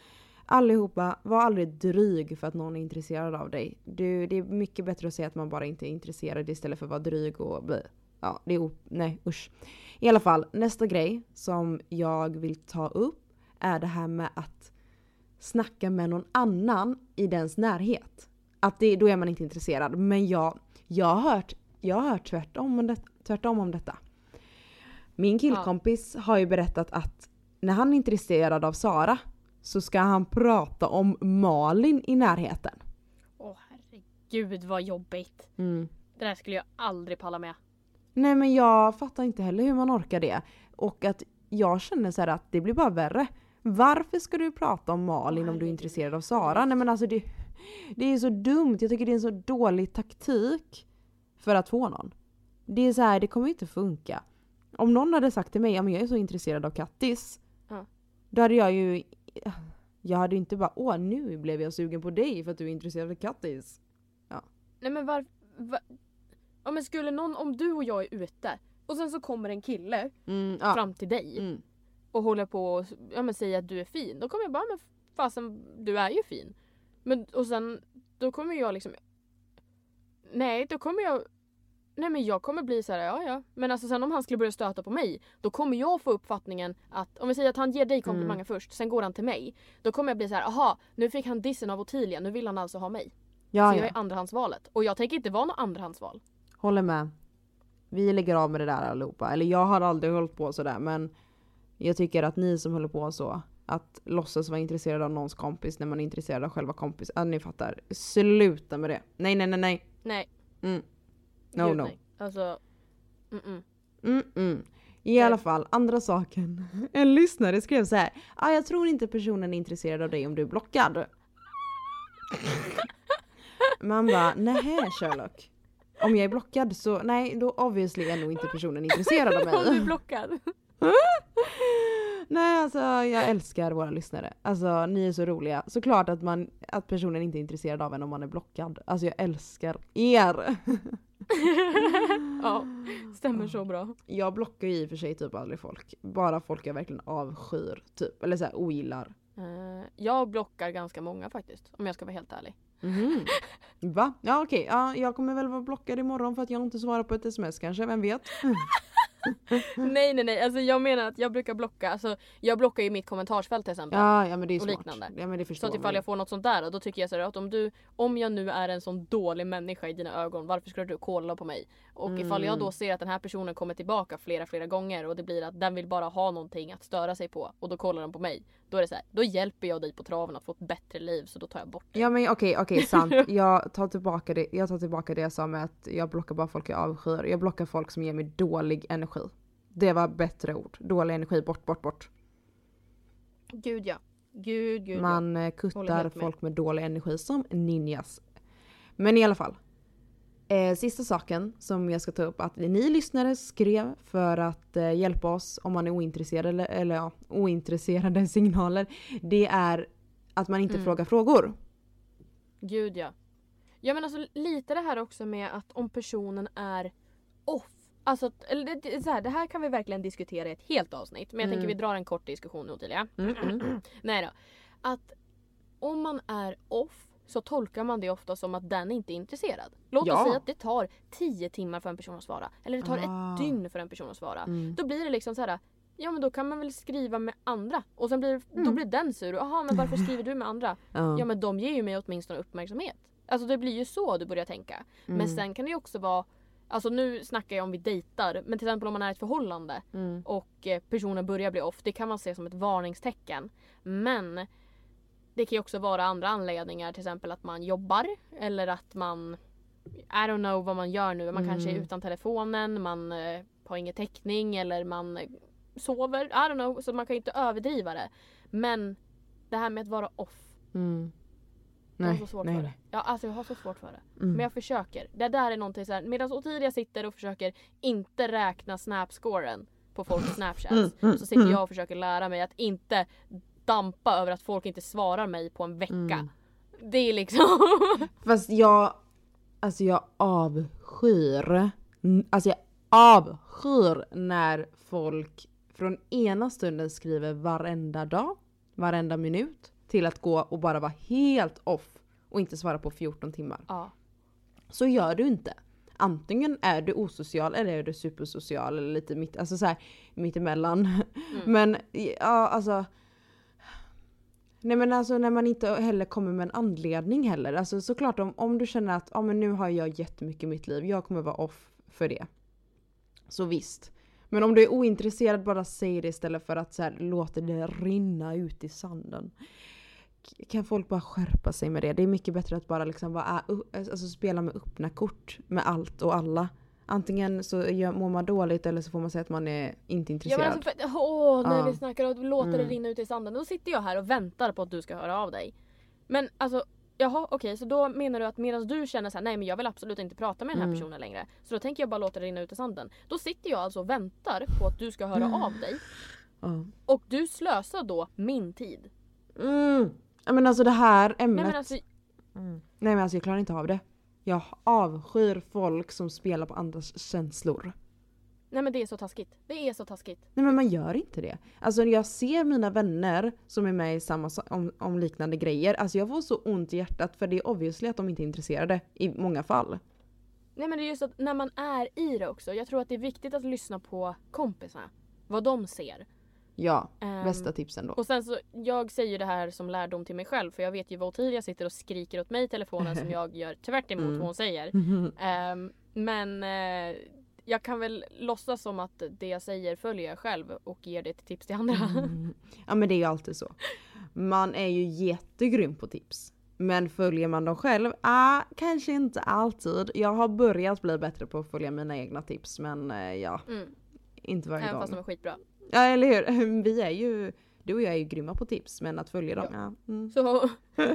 allihopa, var aldrig dryg för att någon är intresserad av dig. Du, det är mycket bättre att säga att man bara inte är intresserad istället för att vara dryg och bli. Ja, det är o- nej usch. I alla fall, nästa grej som jag vill ta upp är det här med att snacka med någon annan i dens närhet. Att det, då är man inte intresserad. Men jag, jag, har hört, jag har hört tvärtom om, det, tvärtom om detta. Min killkompis har ju berättat att när han är intresserad av Sara så ska han prata om Malin i närheten. Åh herregud vad jobbigt. Mm. Det där skulle jag aldrig palla med. Nej men jag fattar inte heller hur man orkar det. Och att jag känner så här att det blir bara värre. Varför ska du prata om Malin om du är intresserad av Sara? Nej men alltså det, det är så dumt. Jag tycker det är en så dålig taktik för att få någon. Det är så här, det kommer inte funka. Om någon hade sagt till mig, ja men jag är så intresserad av Kattis. Ja. Då hade jag ju, jag hade inte bara, åh nu blev jag sugen på dig för att du är intresserad av Kattis. Nej men var, var Ja men skulle någon, om du och jag är ute och sen så kommer en kille Mm, ja. fram till dig Mm. Och håller på och ja, men säger att du är fin. Då kommer jag bara, men fasen du är ju fin. Men och sen då kommer jag liksom Nej då kommer jag Nej men jag kommer bli så här, ja ja. Men alltså sen om han skulle börja stöta på mig Då kommer jag få uppfattningen att Om vi säger att han ger dig komplimanger först, sen går han till mig. Då kommer jag bli så här, aha nu fick han dissen av Ottilia, nu vill han alltså ha mig. Ja, så ja. jag är andrahandsvalet. Och jag tänker inte vara något andrahandsval. Håller med. Vi lägger av med det där allihopa. Eller jag har aldrig hållit på sådär men jag tycker att ni som håller på så, att låtsas vara intresserad av någons kompis när man är intresserad av själva kompis. Ja, ni fattar. Sluta med det. Nej, nej, nej, nej. Nej. Mm. No, gud, no. Nej. Alltså, mm -mm. Mm, mm. I alla fall, andra saken. [laughs] En lyssnare skrev så här. Ah, jag tror inte personen är intresserad av dig om du är blockad. [laughs] Man bara, nej Sherlock. Om jag är blockad så nej, då obviously är nog inte personen intresserad av [laughs] Om du är mig. blockad. [laughs] Nej alltså jag älskar våra lyssnare. Alltså ni är så roliga. Såklart att, man, att personen inte är intresserad av en om man är blockad. Alltså jag älskar er. [laughs] ja, stämmer så bra. Jag blockar ju i och för sig typ aldrig folk. Bara folk jag verkligen avskyr typ. Eller såhär ogillar. Eh, jag blockar ganska många faktiskt. Om jag ska vara helt ärlig. Mhm. [laughs] Va? Ja okej, ja, jag kommer väl vara blockad imorgon för att jag inte svarar på ett sms kanske, vem vet? [laughs] nej nej nej, alltså jag menar att jag brukar blocka. Alltså, jag blockar ju mitt kommentarsfält till exempel. Ja, ja men det är Och smart. liknande. Ja men det Så förstår att ifall jag får något sånt där då tycker jag så här att om du Om jag nu är en sån dålig människa i dina ögon varför skulle du kolla på mig? Och ifall jag Mm. då ser att den här personen kommer tillbaka flera flera gånger och det blir att den vill bara ha någonting att störa sig på och då kollar den på mig. Då är det så här, då hjälper jag dig på traven att få ett bättre liv så då tar jag bort det. Ja men okej, okej sant. [laughs] Jag tar, tillbaka det, jag tar tillbaka det jag sa med att jag blockar bara folk jag avskyr. Jag blockar folk som ger mig dålig energi. Det var bättre ord. Dålig energi, bort, bort, bort. Gud ja. Gud gud ja. Man eh, Håller kuttar helt med. folk med dålig energi som ninjas. Men i alla fall. Eh, sista saken som jag ska ta upp att ni lyssnare skrev för att eh, hjälpa oss om man är ointresserad eller, eller ja, ointresserade [laughs] signaler. Det är att man inte Mm. frågar frågor. Gud ja. Ja men alltså lite det här också med att om personen är off. Alltså, eller det, så här, det här kan vi verkligen diskutera i ett helt avsnitt. Men jag tänker Mm. vi drar en kort diskussion nu Ottilia. Mm, mm. [clears throat] Nej då. Att om man är off så tolkar man det ofta som att den inte är intresserad. Låt Ja. oss säga att det tar 10 timmar för en person att svara. Eller det tar Ah. ett dygn för en person att svara. Mm. Då blir det liksom så här. Ja men då kan man väl skriva med andra. Och sen blir, då Mm. blir den sur. Jaha men varför skriver du med andra? [laughs] Ja. Men de ger ju mig åtminstone uppmärksamhet. Alltså det blir ju så du börjar tänka. Men Mm. sen kan det ju också vara Alltså nu snackar jag om vi dejtar men till exempel om man är i ett förhållande Mm. och eh, personen börjar bli off. Det kan man se som ett varningstecken. Men det kan ju också vara andra anledningar. Till exempel att man jobbar eller att man I don't know vad man gör nu. Man kanske är Mm. utan telefonen, man eh, har ingen täckning eller man eh, sover. I don't know. Så man kan ju inte överdriva det. Men det här med att vara off. Mm. Jag har Nej, så svårt nej, för det. nej. Ja, alltså jag har så svårt för det. Mm. Men jag försöker. Det där är någonting så här, medan Ottilia sitter och försöker inte räkna snapscoren på folks snapchats. Mm, mm, så sitter mm. jag och försöker lära mig att inte dampa över att folk inte svarar mig på en vecka. Mm. Det är liksom... [laughs] Fast jag, alltså jag avskyr, alltså jag avskyr när folk från ena stunden skriver varenda dag, varenda minut till att gå och bara vara helt off och inte svara på 14 timmar. ja. Så gör du inte. Antingen är du osocial eller är du supersocial eller lite mitt, alltså så här, mittemellan. [laughs] Men ja alltså. Nej men alltså när man inte heller kommer med en anledning heller. Alltså såklart om, om du känner att ja, men nu har jag jättemycket i mitt liv, jag kommer vara off för det. Så visst. Men om du är ointresserad bara säg det istället för att så här, låta det rinna ut i sanden. Kan folk bara skärpa sig med det? Det är mycket bättre att bara liksom vara, alltså spela med öppna kort med allt och alla. Antingen så mår man dåligt eller så får man säga att man är inte Ja, intresserad. men alltså, för, åh, när Ja. vi snackar och låter det Mm. rinna ut i sanden. Då sitter jag här och väntar på att du ska höra av dig. Men alltså, jaha okej så då menar du att medan du känner så här, nej men jag vill absolut inte prata med den här Mm. personen längre. Så då tänker jag bara låta det rinna ut i sanden. Då sitter jag alltså och väntar på att du ska höra Mm. av dig. Ja. Och du slösar då min tid. Mm. Ja, Men alltså det här ämnet. Nej men alltså, Mm. Nej men alltså jag klarar inte av det. Jag avskyr folk som spelar på andras känslor. nej men det är så taskigt. Det är så taskigt. Nej men man gör inte det. Alltså jag ser mina vänner som är med i samma sa- om, om liknande grejer. Alltså jag får så ont i hjärtat för det är obviously att de inte är intresserade i många fall. Nej men det är just att när man är i det också. Jag tror att det är viktigt att lyssna på kompisarna. Vad de ser. Ja, Ehm, bästa tipsen då. Och sen så, jag säger det här som lärdom till mig själv för jag vet ju vad Ottilia sitter och skriker åt mig i telefonen som jag gör tvärt emot Mm. vad hon säger. [laughs] Ehm, men eh, jag kan väl låtsas som att det jag säger följer jag själv och ger det till tips till andra. Mm. [laughs] Ja men det är ju alltid så. Man är ju jättegrym på tips. Men följer man dem själv? Ah, kanske inte alltid. Jag har börjat bli bättre på att följa mina egna tips men eh, ja, Mm. inte varje Även gång. fast de är skitbra. Ja eller hur? Vi är ju, du och jag är ju grymma på tips men att följa dem, ja. Mm. Så [laughs]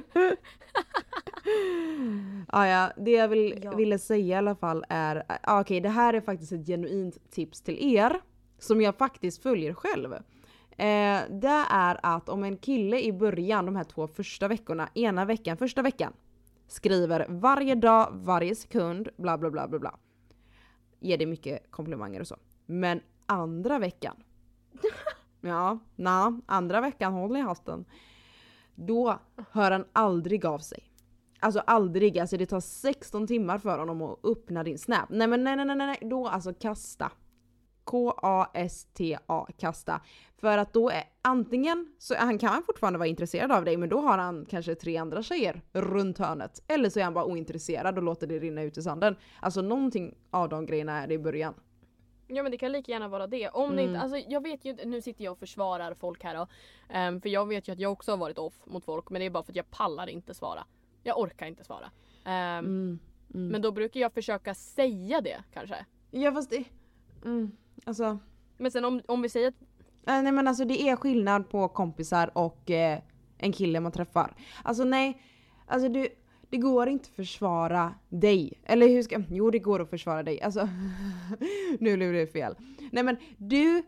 Ah, ja, det jag vill, Ja. ville säga i alla fall är, ah, okej det här är faktiskt ett genuint tips till er som jag faktiskt följer själv. Eh, det är att om en kille i början, de här två första veckorna, ena veckan, första veckan, skriver varje dag, varje sekund, bla bla bla bla bla. Ger det mycket komplimanger och så. Men andra veckan, [laughs] ja, na, andra veckan, håll i hatten. Då hör han aldrig av sig. Alltså aldrig, alltså det tar 16 timmar för honom att öppna din snap. Nej men nej nej nej nej, då alltså kasta. K-A-S-T-A, kasta. För att då är antingen så han kan fortfarande vara intresserad av dig men då har han kanske tre andra tjejer runt hörnet. Eller så är han bara ointresserad och låter det rinna ut i sanden. Alltså någonting av de grejerna är det i början. Ja men det kan lika gärna vara det. Om det Mm. inte, alltså jag vet ju nu sitter jag och försvarar folk här då. Ehm, för jag vet ju att jag också har varit off mot folk men det är bara för att jag pallar inte svara. Jag orkar inte svara. Ehm, Mm. Mm. Men då brukar jag försöka säga det kanske. Ja fast det... Mm. Alltså... Men sen om, om vi säger att Eh, nej men alltså det är skillnad på kompisar och eh, en kille man träffar. Alltså nej, alltså du, det går inte att försvara dig. Eller hur ska, jo det går att försvara dig. Alltså, [laughs] nu blev det fel. Nej men du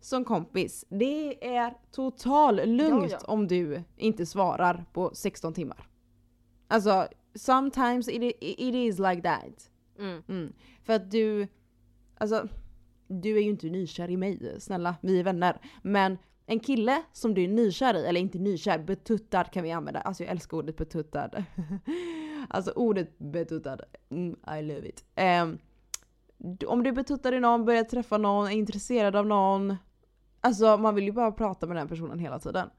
som kompis, det är total lugnt Ja, ja. om du inte svarar på 16 timmar. Alltså, sometimes it, it is like that. mm, Mm. För att du, alltså du är ju inte nykär i mig, snälla, vi är vänner. Men en kille som du är nykär i, eller inte nykär, betuttad kan vi använda. Alltså jag älskar ordet betuttad. [laughs] alltså ordet betuttad, mm, I love it. Um, om du är betuttad i någon, börjar träffa någon, är intresserad av någon, Alltså man vill ju bara prata med den personen hela tiden.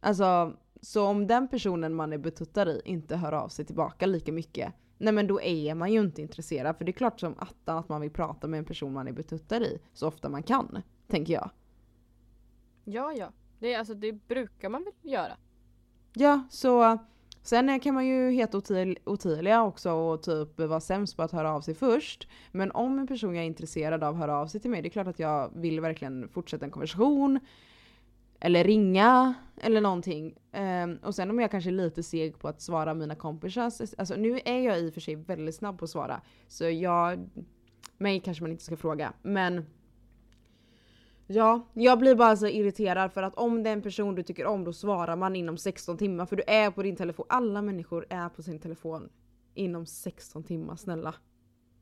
Alltså, så om den personen man är betuttad i inte hör av sig tillbaka lika mycket, nej men då är man ju inte intresserad. För det är klart som attan att man vill prata med en person man är betuttad i så ofta man kan, tänker jag. Ja, ja. Det, alltså, det brukar man väl göra. Ja, så sen kan man ju heta otil, också och typ vara sämst på att höra av sig först. Men om en person jag är intresserad av hör av sig till mig, det är klart att jag vill verkligen fortsätta en konversation. Eller ringa eller någonting. Um, och sen om jag kanske är lite seg på att svara mina kompisar. Alltså nu är jag i och för sig väldigt snabb på att svara. Så jag... Mig kanske man inte ska fråga. Men Ja, jag blir bara så irriterad för att om det är en person du tycker om då svarar man inom 16 timmar för du är på din telefon. Alla människor är på sin telefon inom 16 timmar, snälla.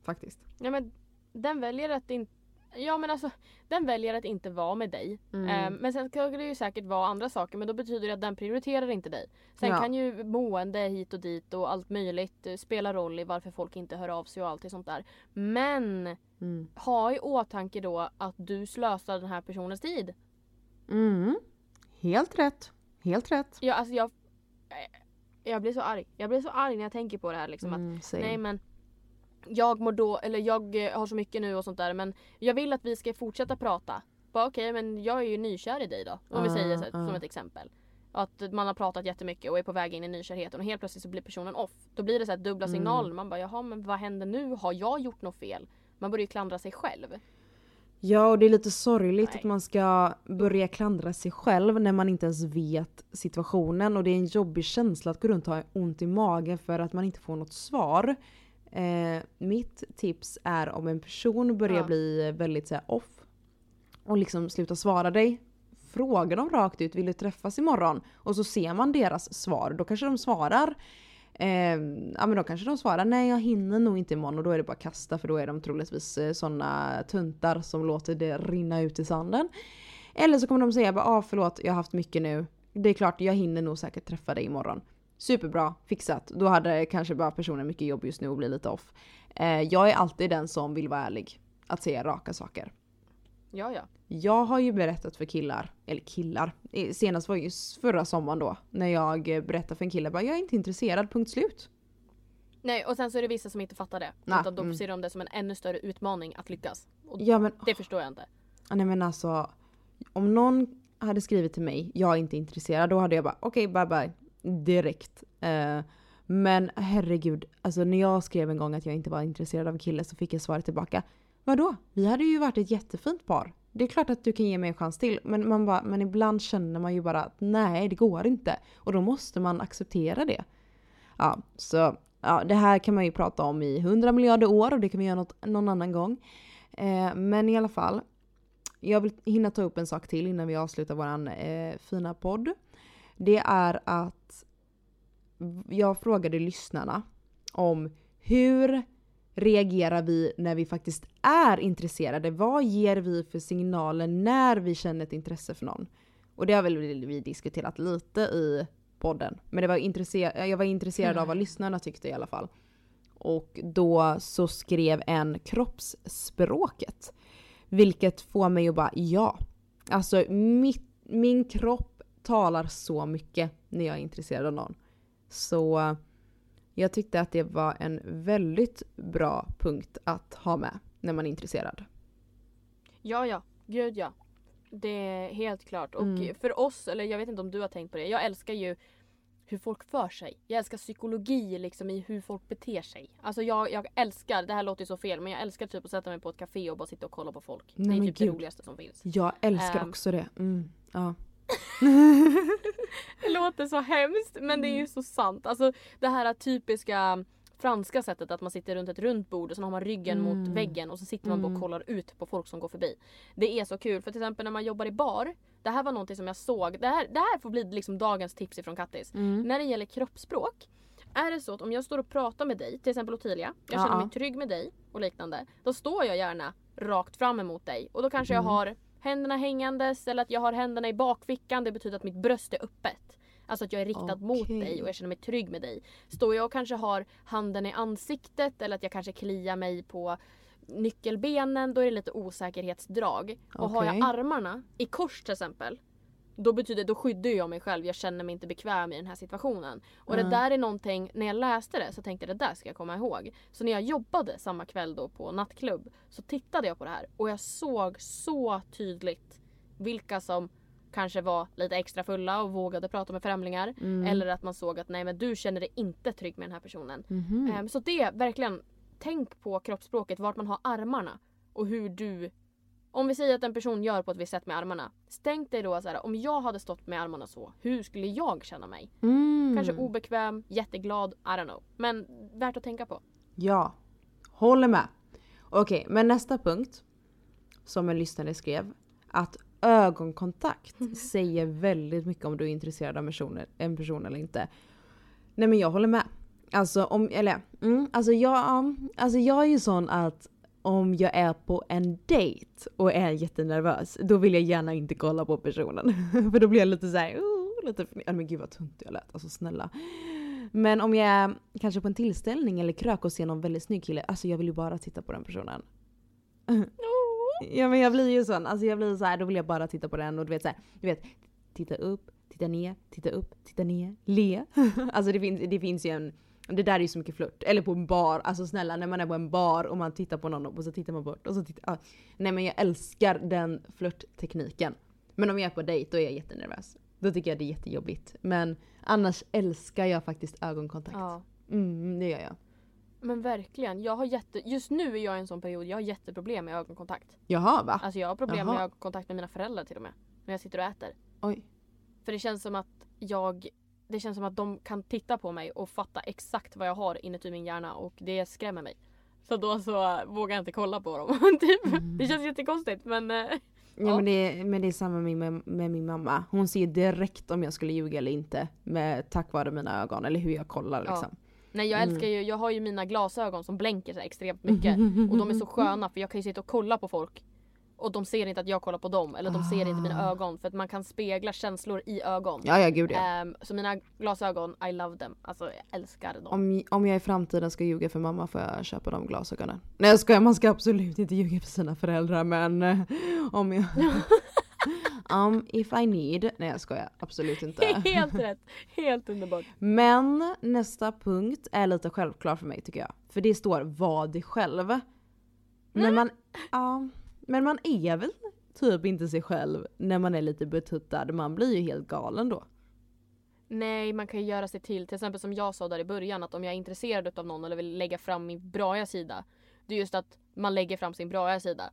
Faktiskt. Ja men den väljer att inte Ja men alltså den väljer att inte vara med dig. Mm. Um, men sen kan det ju säkert vara andra saker men då betyder det att den prioriterar inte dig. Sen ja. kan ju mående hit och dit och allt möjligt uh, spela roll i varför folk inte hör av sig och allt sånt där. Men mm. ha i åtanke då att du slösar den här personens tid. Mm. Helt rätt. Helt rätt. Ja alltså jag jag blir så arg. Jag blir så arg när jag tänker på det här liksom att mm, nej men jag mår då, eller jag eh, har så mycket nu och sånt där men jag vill att vi ska fortsätta prata. Okej okay, men jag är ju nykär i dig då. Om uh, vi säger så, uh. som ett exempel. Att man har pratat jättemycket och är på väg in i nykärheten och helt plötsligt så blir personen off. Då blir det så här dubbla mm. signaler. Man bara jaha men vad händer nu? Har jag gjort något fel? Man börjar ju klandra sig själv. Ja och det är lite sorgligt Nej. att man ska börja klandra sig själv när man inte ens vet situationen och det är en jobbig känsla att gå runt och ha ont i magen för att man inte får något svar. Eh, mitt tips är om en person börjar ja. bli väldigt så här, off och liksom slutar svara dig. Fråga dem rakt ut, vill du träffas imorgon? Och så ser man deras svar. Då kanske de svarar eh, ja men då kanske de svarar nej jag hinner nog inte imorgon och då är det bara att kasta för då är de troligtvis eh, sådana tuntar som låter det rinna ut i sanden. Eller så kommer de säga bara ah, förlåt jag har haft mycket nu. Det är klart jag hinner nog säkert träffa dig imorgon. Superbra, fixat. Då hade kanske bara personen mycket jobb just nu och blir lite off. Eh, jag är alltid den som vill vara ärlig. Att säga raka saker. Ja, ja. Jag har ju berättat för killar, eller killar, senast var ju förra sommaren då. När jag berättade för en kille bara jag är inte intresserad, punkt slut. Nej och sen så är det vissa som inte fattar det. Nah, utan då mm. ser de det som en ännu större utmaning att lyckas. Och ja, men, det förstår jag inte. Nej men alltså. Om någon hade skrivit till mig, jag är inte intresserad, då hade jag bara okej okay, bye bye direkt. Eh, men herregud, alltså när jag skrev en gång att jag inte var intresserad av en kille så fick jag svaret tillbaka. Vadå? Vi hade ju varit ett jättefint par. Det är klart att du kan ge mig en chans till. Men, man bara, men ibland känner man ju bara att nej, det går inte. Och då måste man acceptera det. Ja, så ja, det här kan man ju prata om i hundra miljarder år och det kan vi göra något, någon annan gång. Eh, men i alla fall. Jag vill hinna ta upp en sak till innan vi avslutar våran eh, fina podd det är att jag frågade lyssnarna om hur reagerar vi när vi faktiskt är intresserade? Vad ger vi för signaler när vi känner ett intresse för någon? Och det har väl vi diskuterat lite i podden. Men det var intresse jag var intresserad mm. av vad lyssnarna tyckte i alla fall. Och då så skrev en kroppsspråket. Vilket får mig att bara ja. Alltså mitt, min kropp talar så mycket när jag är intresserad av någon. Så jag tyckte att det var en väldigt bra punkt att ha med när man är intresserad. Ja, ja. Gud ja. Det är helt klart. Och mm. för oss, eller jag vet inte om du har tänkt på det, jag älskar ju hur folk för sig. Jag älskar psykologi liksom i hur folk beter sig. Alltså jag, jag älskar, det här låter ju så fel, men jag älskar typ att sätta mig på ett café och bara sitta och kolla på folk. Nej, det är typ Gud. det roligaste som finns. Jag älskar um, också det. Mm. Ja. Det låter så hemskt men det är ju mm. så sant. Alltså det här typiska franska sättet att man sitter runt ett runt bord och så har man ryggen mm. mot väggen och så sitter man mm. och kollar ut på folk som går förbi. Det är så kul för till exempel när man jobbar i bar. Det här var någonting som jag såg. Det här, det här får bli liksom dagens tips ifrån Kattis. Mm. När det gäller kroppsspråk. Är det så att om jag står och pratar med dig, till exempel Ottilia. Jag känner mig trygg med dig och liknande. Då står jag gärna rakt fram emot dig och då kanske jag mm. har händerna hängandes eller att jag har händerna i bakfickan. Det betyder att mitt bröst är öppet. Alltså att jag är riktad okay. mot dig och jag känner mig trygg med dig. Står jag och kanske har handen i ansiktet eller att jag kanske kliar mig på nyckelbenen då är det lite osäkerhetsdrag. Och har jag armarna i kors till exempel då betyder då skyddar jag mig själv. Jag känner mig inte bekväm i den här situationen. Och det Mm. där är någonting, när jag läste det så tänkte jag det där ska jag komma ihåg. Så när jag jobbade samma kväll då på nattklubb så tittade jag på det här och jag såg så tydligt vilka som kanske var lite extra fulla och vågade prata med främlingar. Mm. Eller att man såg att nej men du känner dig inte trygg med den här personen. Mhm. Ehm, så det, verkligen, tänk på kroppsspråket, vart man har armarna och hur du om vi säger att en person gör på ett visst sätt med armarna. Tänk dig då så här, om jag hade stått med armarna så, hur skulle jag känna mig? Mm. Kanske obekväm, jätteglad, I don't know. Men värt att tänka på. Ja, håller med. Okej, men nästa punkt som en lyssnare skrev. Att ögonkontakt säger väldigt mycket om du är intresserad av personer, en person eller inte. Nej men jag håller med. Alltså om, eller mm, alltså jag, alltså jag är ju sån att om jag är på en dejt och är jättenervös, då vill jag gärna inte kolla på personen. [laughs] För då blir jag lite såhär, oh, lite, ja, men gud vad tunt jag lät, alltså snälla. Men om jag är kanske på en tillställning eller krök och ser någon väldigt snygg kille, alltså jag vill ju bara titta på den personen. [laughs] [laughs] Ja men jag blir ju sån, alltså jag blir så här, då vill jag bara titta på den och du vet så här, du vet, titta upp, titta ner, titta upp, titta ner, le. alltså det finns, det finns ju en, det där är ju så mycket flört. Eller på en bar, alltså snälla när man är på en bar och man tittar på någon och så tittar man bort och så tittar, ah. Nej men jag älskar den flörttekniken. Men om jag är på dejt då är jag jättenervös. Då tycker jag det är jättejobbigt. Men annars älskar jag faktiskt ögonkontakt. Ja. Mm, det gör jag. Men verkligen, jag har jätte, just nu är jag i en sån period, jag har jätteproblem med ögonkontakt. Jaha va? Alltså jag har problem Jaha. med ögonkontakt med mina föräldrar till och med. När jag sitter och äter. Oj. För det känns som att jag det känns som att de kan titta på mig och fatta exakt vad jag har inuti min hjärna och det skrämmer mig. Så då så vågar jag inte kolla på dem. [laughs] typ. Mm. Det känns jättekonstigt men eh, Ja, Ja. Men, det, men det är samma med, med, med min mamma. Hon ser direkt om jag skulle ljuga eller inte. Med, tack vare mina ögon eller hur jag kollar Ja. liksom. nej jag Mm. älskar ju, jag har ju mina glasögon som blänker så extremt mycket. [laughs] Och de är så sköna för jag kan ju sitta och kolla på folk. Och de ser inte att jag kollar på dem eller de ser inte mina Ah. ögon för att man kan spegla känslor i ögon. Ja ja gud ja. Ehm, så mina glasögon, I love them. Alltså jag älskar dem. Om, om jag i framtiden ska ljuga för mamma får jag köpa de glasögonen. Nej jag skojar, man ska absolut inte ljuga för sina föräldrar men eh, om jag... [laughs] um, if I need. Nej jag skojar, absolut inte. [laughs] Helt rätt. Helt underbart. Men nästa punkt är lite självklar för mig tycker jag. För det står var dig själv. Men man, ja, men man är väl typ inte sig själv när man är lite betuttad. Man blir ju helt galen då. Nej, man kan ju göra sig till. Till exempel som jag sa där i början att om jag är intresserad av någon eller vill lägga fram min braiga sida. Det är just att man lägger fram sin braiga sida.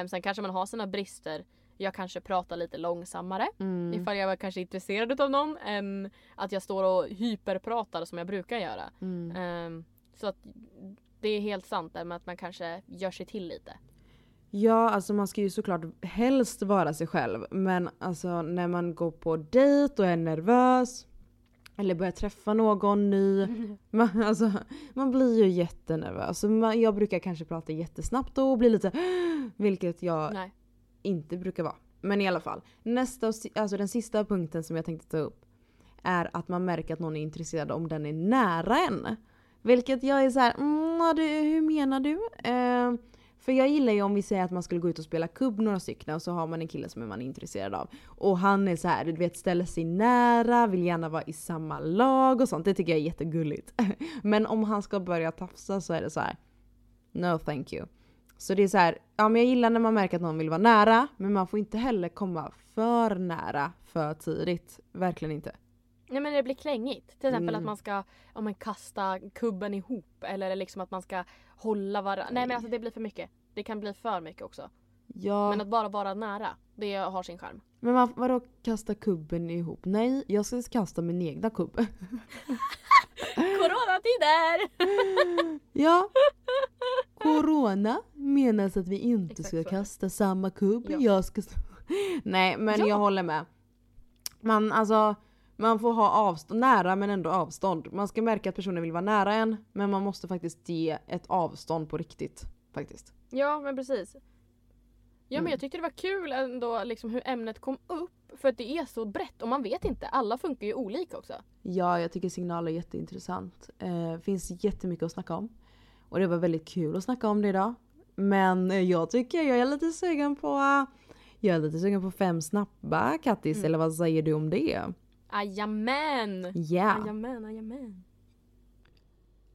Um, sen kanske man har sina brister. Jag kanske pratar lite långsammare Mm. ifall jag var kanske intresserad av någon än att jag står och hyperpratar som jag brukar göra. Mm. Ehm, så att det är helt sant där med att man kanske gör sig till lite. Ja, alltså man ska ju såklart helst vara sig själv. Men alltså när man går på dejt och är nervös eller börjar träffa någon ny. [laughs] Man, alltså, man blir ju jättenervös. Man, jag brukar kanske prata jättesnabbt då och bli lite [gasps] vilket jag Nej. inte brukar vara. Men i alla fall. Nästa, alltså den sista punkten som jag tänkte ta upp är att man märker att någon är intresserad om den är nära en. Vilket jag är så här, mm, du, hur menar du? Eh, för jag gillar ju om vi säger att man skulle gå ut och spela kubb några stycken och så har man en kille som man är intresserad av. Och han är så här, du vet ställer sig nära, vill gärna vara i samma lag och sånt. Det tycker jag är jättegulligt. [laughs] Men om han ska börja tafsa så är det så här. No thank you. Så det är så här, ja men jag gillar när man märker att någon vill vara nära, men man får inte heller komma för nära för tidigt. Verkligen inte. Nej men det blir klängigt. Till exempel Mm. att man ska ja, men kasta kubben ihop eller liksom att man ska hålla varandra. Nej men alltså det blir för mycket. Det kan bli för mycket också. Ja, Men men, att bara vara nära, det har sin charm. man, vadå kasta kubben ihop? Nej, jag ska kasta min egna kubb. [laughs] Coronatider! [laughs] ja. Corona menas att vi inte Exakt ska så. kasta samma kubb. Ja. Jag ska... [laughs] Nej men Ja. jag håller med. Man, alltså, man får ha avstånd, nära men ändå avstånd. Man ska märka att personen vill vara nära en men man måste faktiskt ge ett avstånd på riktigt. Faktiskt. Ja men precis. Ja Mm. men jag tyckte det var kul ändå liksom hur ämnet kom upp. För att det är så brett och man vet inte. Alla funkar ju olika också. Ja, jag tycker signal är jätteintressant. Eh, finns jättemycket att snacka om. Och det var väldigt kul att snacka om det idag. Men jag tycker jag är lite sugen på jag är lite sugen på fem snabba Kattis, Mm. eller vad säger du om det? Jajamän! Ja. Jajamän, jajamän.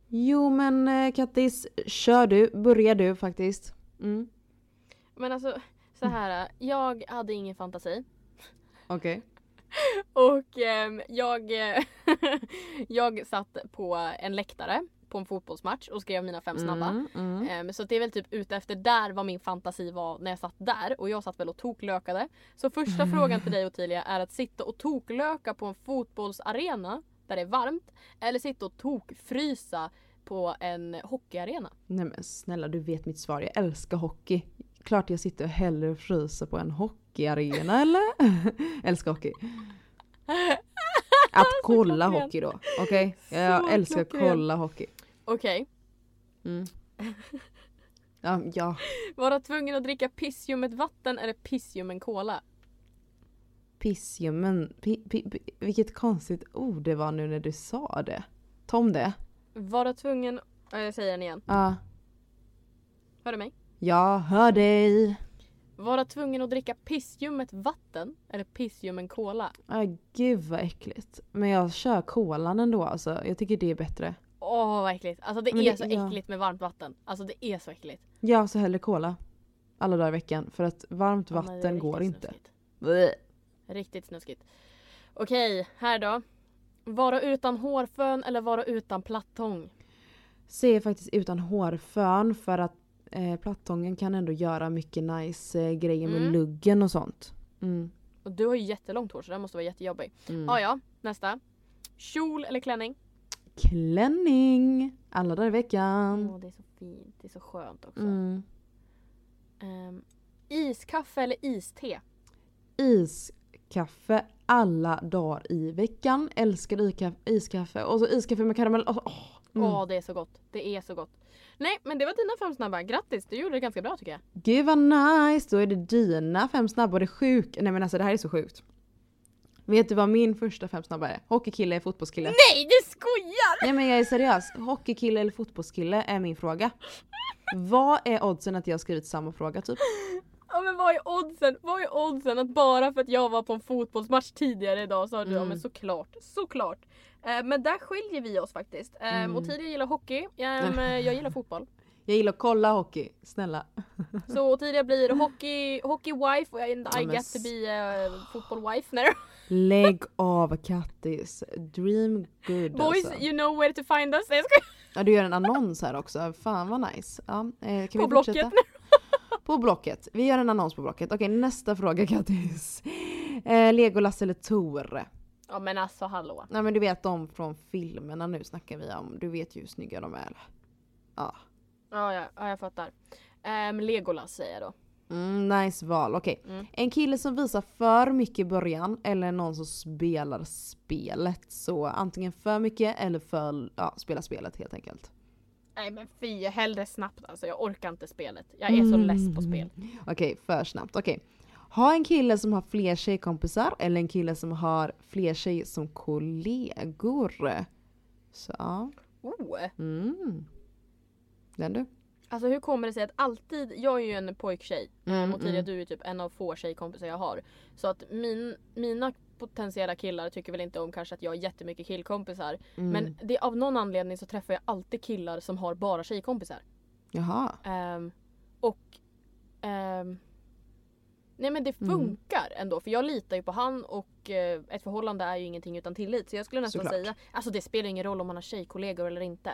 Jo men eh, Kattis, kör du, börjar du faktiskt. Mm. Men alltså så här, jag hade ingen fantasi. Okej. [laughs] Och ehm, jag, eh, [laughs] jag satt på en läktare på en fotbollsmatch och skrev mina fem snabba. Mm, mm. Ehm, Så det är väl typ ute efter där vad min fantasi var när jag satt där och jag satt väl och toklökade. Så första frågan till dig Ottilia är att sitta och toklöka på en fotbollsarena där det är varmt eller sitta och tokfrysa på en hockeyarena. Nej men snälla du vet mitt svar, jag älskar hockey. Klart jag sitter och hellre fryser på en hockeyarena eller? [laughs] älskar hockey. [laughs] Att kolla hockey då, okej? [laughs] Jag Så älskar att kolla hockey. Okej, Mm. [laughs] Ja, ja, vara tvungen att dricka pissljummet vatten eller pissljummen cola? pissljummen. Pi, pi, pi, vilket konstigt ord det var nu när du sa det. Tom det? Vara tvungen, ja, jag säger den igen, Ja. hör du mig? Jag hör dig. Vara tvungen att dricka pissljummet vatten eller pissljummen cola? Ah, gud vad äckligt. Men jag kör kolan ändå alltså. Jag tycker det är bättre. Åh vad äckligt. Alltså det Men är det- så ja. äckligt med varmt vatten. Alltså det är så äckligt. Jag så hellre cola. Alla dagar i veckan. För att varmt Ja, vatten går riktigt inte. snuskigt. Riktigt snuskigt. Okej, här då. Vara utan hårfön eller vara utan plattång? Ser faktiskt utan hårfön för att eh, plattången kan ändå göra mycket nice eh, grejer med Mm. luggen och sånt. Mm. Och du har ju jättelångt hår så det måste vara jättejobbigt. Mm. Ah, ja, nästa. Kjol eller klänning? Klänning! Alla dagar i veckan. Åh, det är så fint. Det är så skönt också. Mm. Ehm, iskaffe eller iste? Iskaffe alla dagar i veckan. Älskar iskaffe. iskaffe. Och så iskaffe med karamell. Åh, åh. Åh, Mm. det är så gott. Det är så gott. Nej, men det var dina fem snabba. Grattis, du gjorde det ganska bra tycker jag. Gud vad nice! Då är det dina fem snabba och det är sjukt. Nej men alltså det här är så sjukt. Vet du vad min första fem snabba är? Hockeykille eller fotbollskille? Nej, du skojar! Nej men jag är seriös. Hockeykille eller fotbollskille är min fråga. Vad är oddsen att jag skrivit samma fråga typ? Ja men vad är oddsen? Vad är oddsen att bara för att jag var på en fotbollsmatch tidigare idag så har du, ja Mm. men såklart, såklart. Eh, men där skiljer vi oss faktiskt. Eh, Mm. Och tidigare gillar hockey, um, jag gillar fotboll. Jag gillar att kolla hockey, snälla. [laughs] Så tidigare blir hockey, hockey wife och I, I men get to be uh, football wife. Nej. [laughs] Lägg av Kattis. Dream good Boys alltså. you know where to find us. Ja du gör en annons här också. Fan vad nice. Ja, eh, kan På vi Blocket. fortsätta? [laughs] På Blocket. Vi gör en annons på Blocket. Okej nästa fråga Kattis. Eh, Legolas eller Tor? Ja men alltså hallå. Nej men du vet de från filmerna nu snackar vi om. Du vet ju hur snygga de är. Ja. Ja, ja, ja jag fattar. Um, Legolas säger jag då. Mm, nice val, okej. Mm. En kille som visar för mycket i början eller någon som spelar spelet. Så antingen för mycket eller för, ja, spela spelet helt enkelt. Nej men fy, hellre snabbt alltså. Jag orkar inte spelet. Jag är så less på spel. Okej, för snabbt. Okej. Ha en kille som har fler tjejkompisar eller en kille som har fler tjejer som kollegor. Så, ja. Oh. mm. Den du. Alltså hur kommer det sig att alltid, jag är ju en pojktjej Mm, mm, och Tidia mm. du är typ en av få tjejkompisar jag har. Så att min, mina potentiella killar tycker väl inte om kanske att jag har jättemycket killkompisar. Mm. Men det, av någon anledning så träffar jag alltid killar som har bara tjejkompisar. Jaha. Ehm, och ehm, Nej men det Mm. funkar ändå för jag litar ju på han och eh, ett förhållande är ju ingenting utan tillit. Så jag skulle nästan Såklart. säga, alltså det spelar ingen roll om man har tjejkollegor eller inte.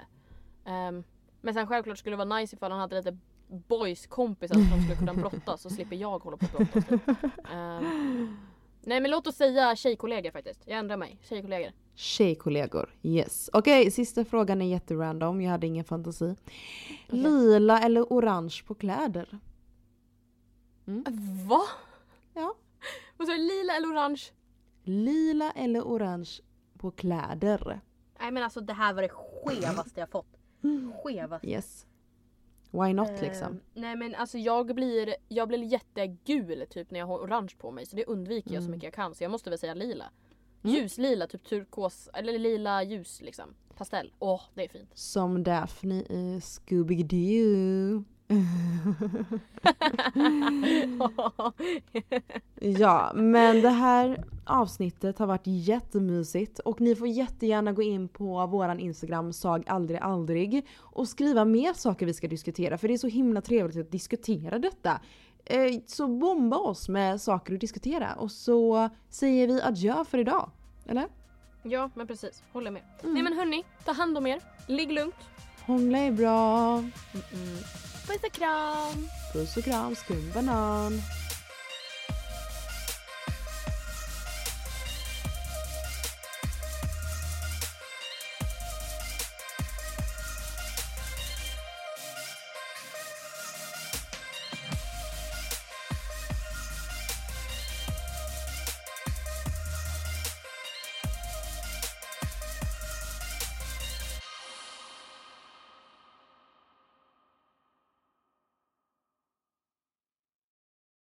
Ehm, men sen självklart skulle det vara nice ifall han hade lite boys-kompisar som skulle kunna brottas så slipper jag hålla på och brottas. Ehm, nej men låt oss säga tjejkollegor faktiskt. Jag ändrar mig. Tjejkollegor. Tjejkollegor, yes. Okej, sista frågan är jätterandom. Jag hade ingen fantasi. Okej. Lila eller orange på kläder? Va? Ja. Vad sa du? Lila eller orange? Lila eller orange på kläder? Nej men alltså det här var det skevaste jag fått. Skevast. Yes. Why not liksom? Ehm, nej men alltså jag blir, jag blir jättegul typ när jag har orange på mig så det undviker jag så Mm. mycket jag kan så jag måste väl säga lila. Mm. Ljuslila, typ turkos eller lila ljus liksom. Pastell. Åh det är fint. Som Daphne i Scooby-Doo. [laughs] ja, men det här avsnittet har varit jättemysigt och ni får jättegärna gå in på våran Instagram sag aldrig aldrig och skriva mer saker vi ska diskutera för det är så himla trevligt att diskutera detta. Eh, så bomba oss med saker att diskutera och så säger vi adjö för idag. Eller? Ja men precis, håller med. Mm. Nej men hörni, ta hand om er. Ligg lugnt. Hångla är bra. Mm -mm. Puss och kram. Puss och kram, skum banan.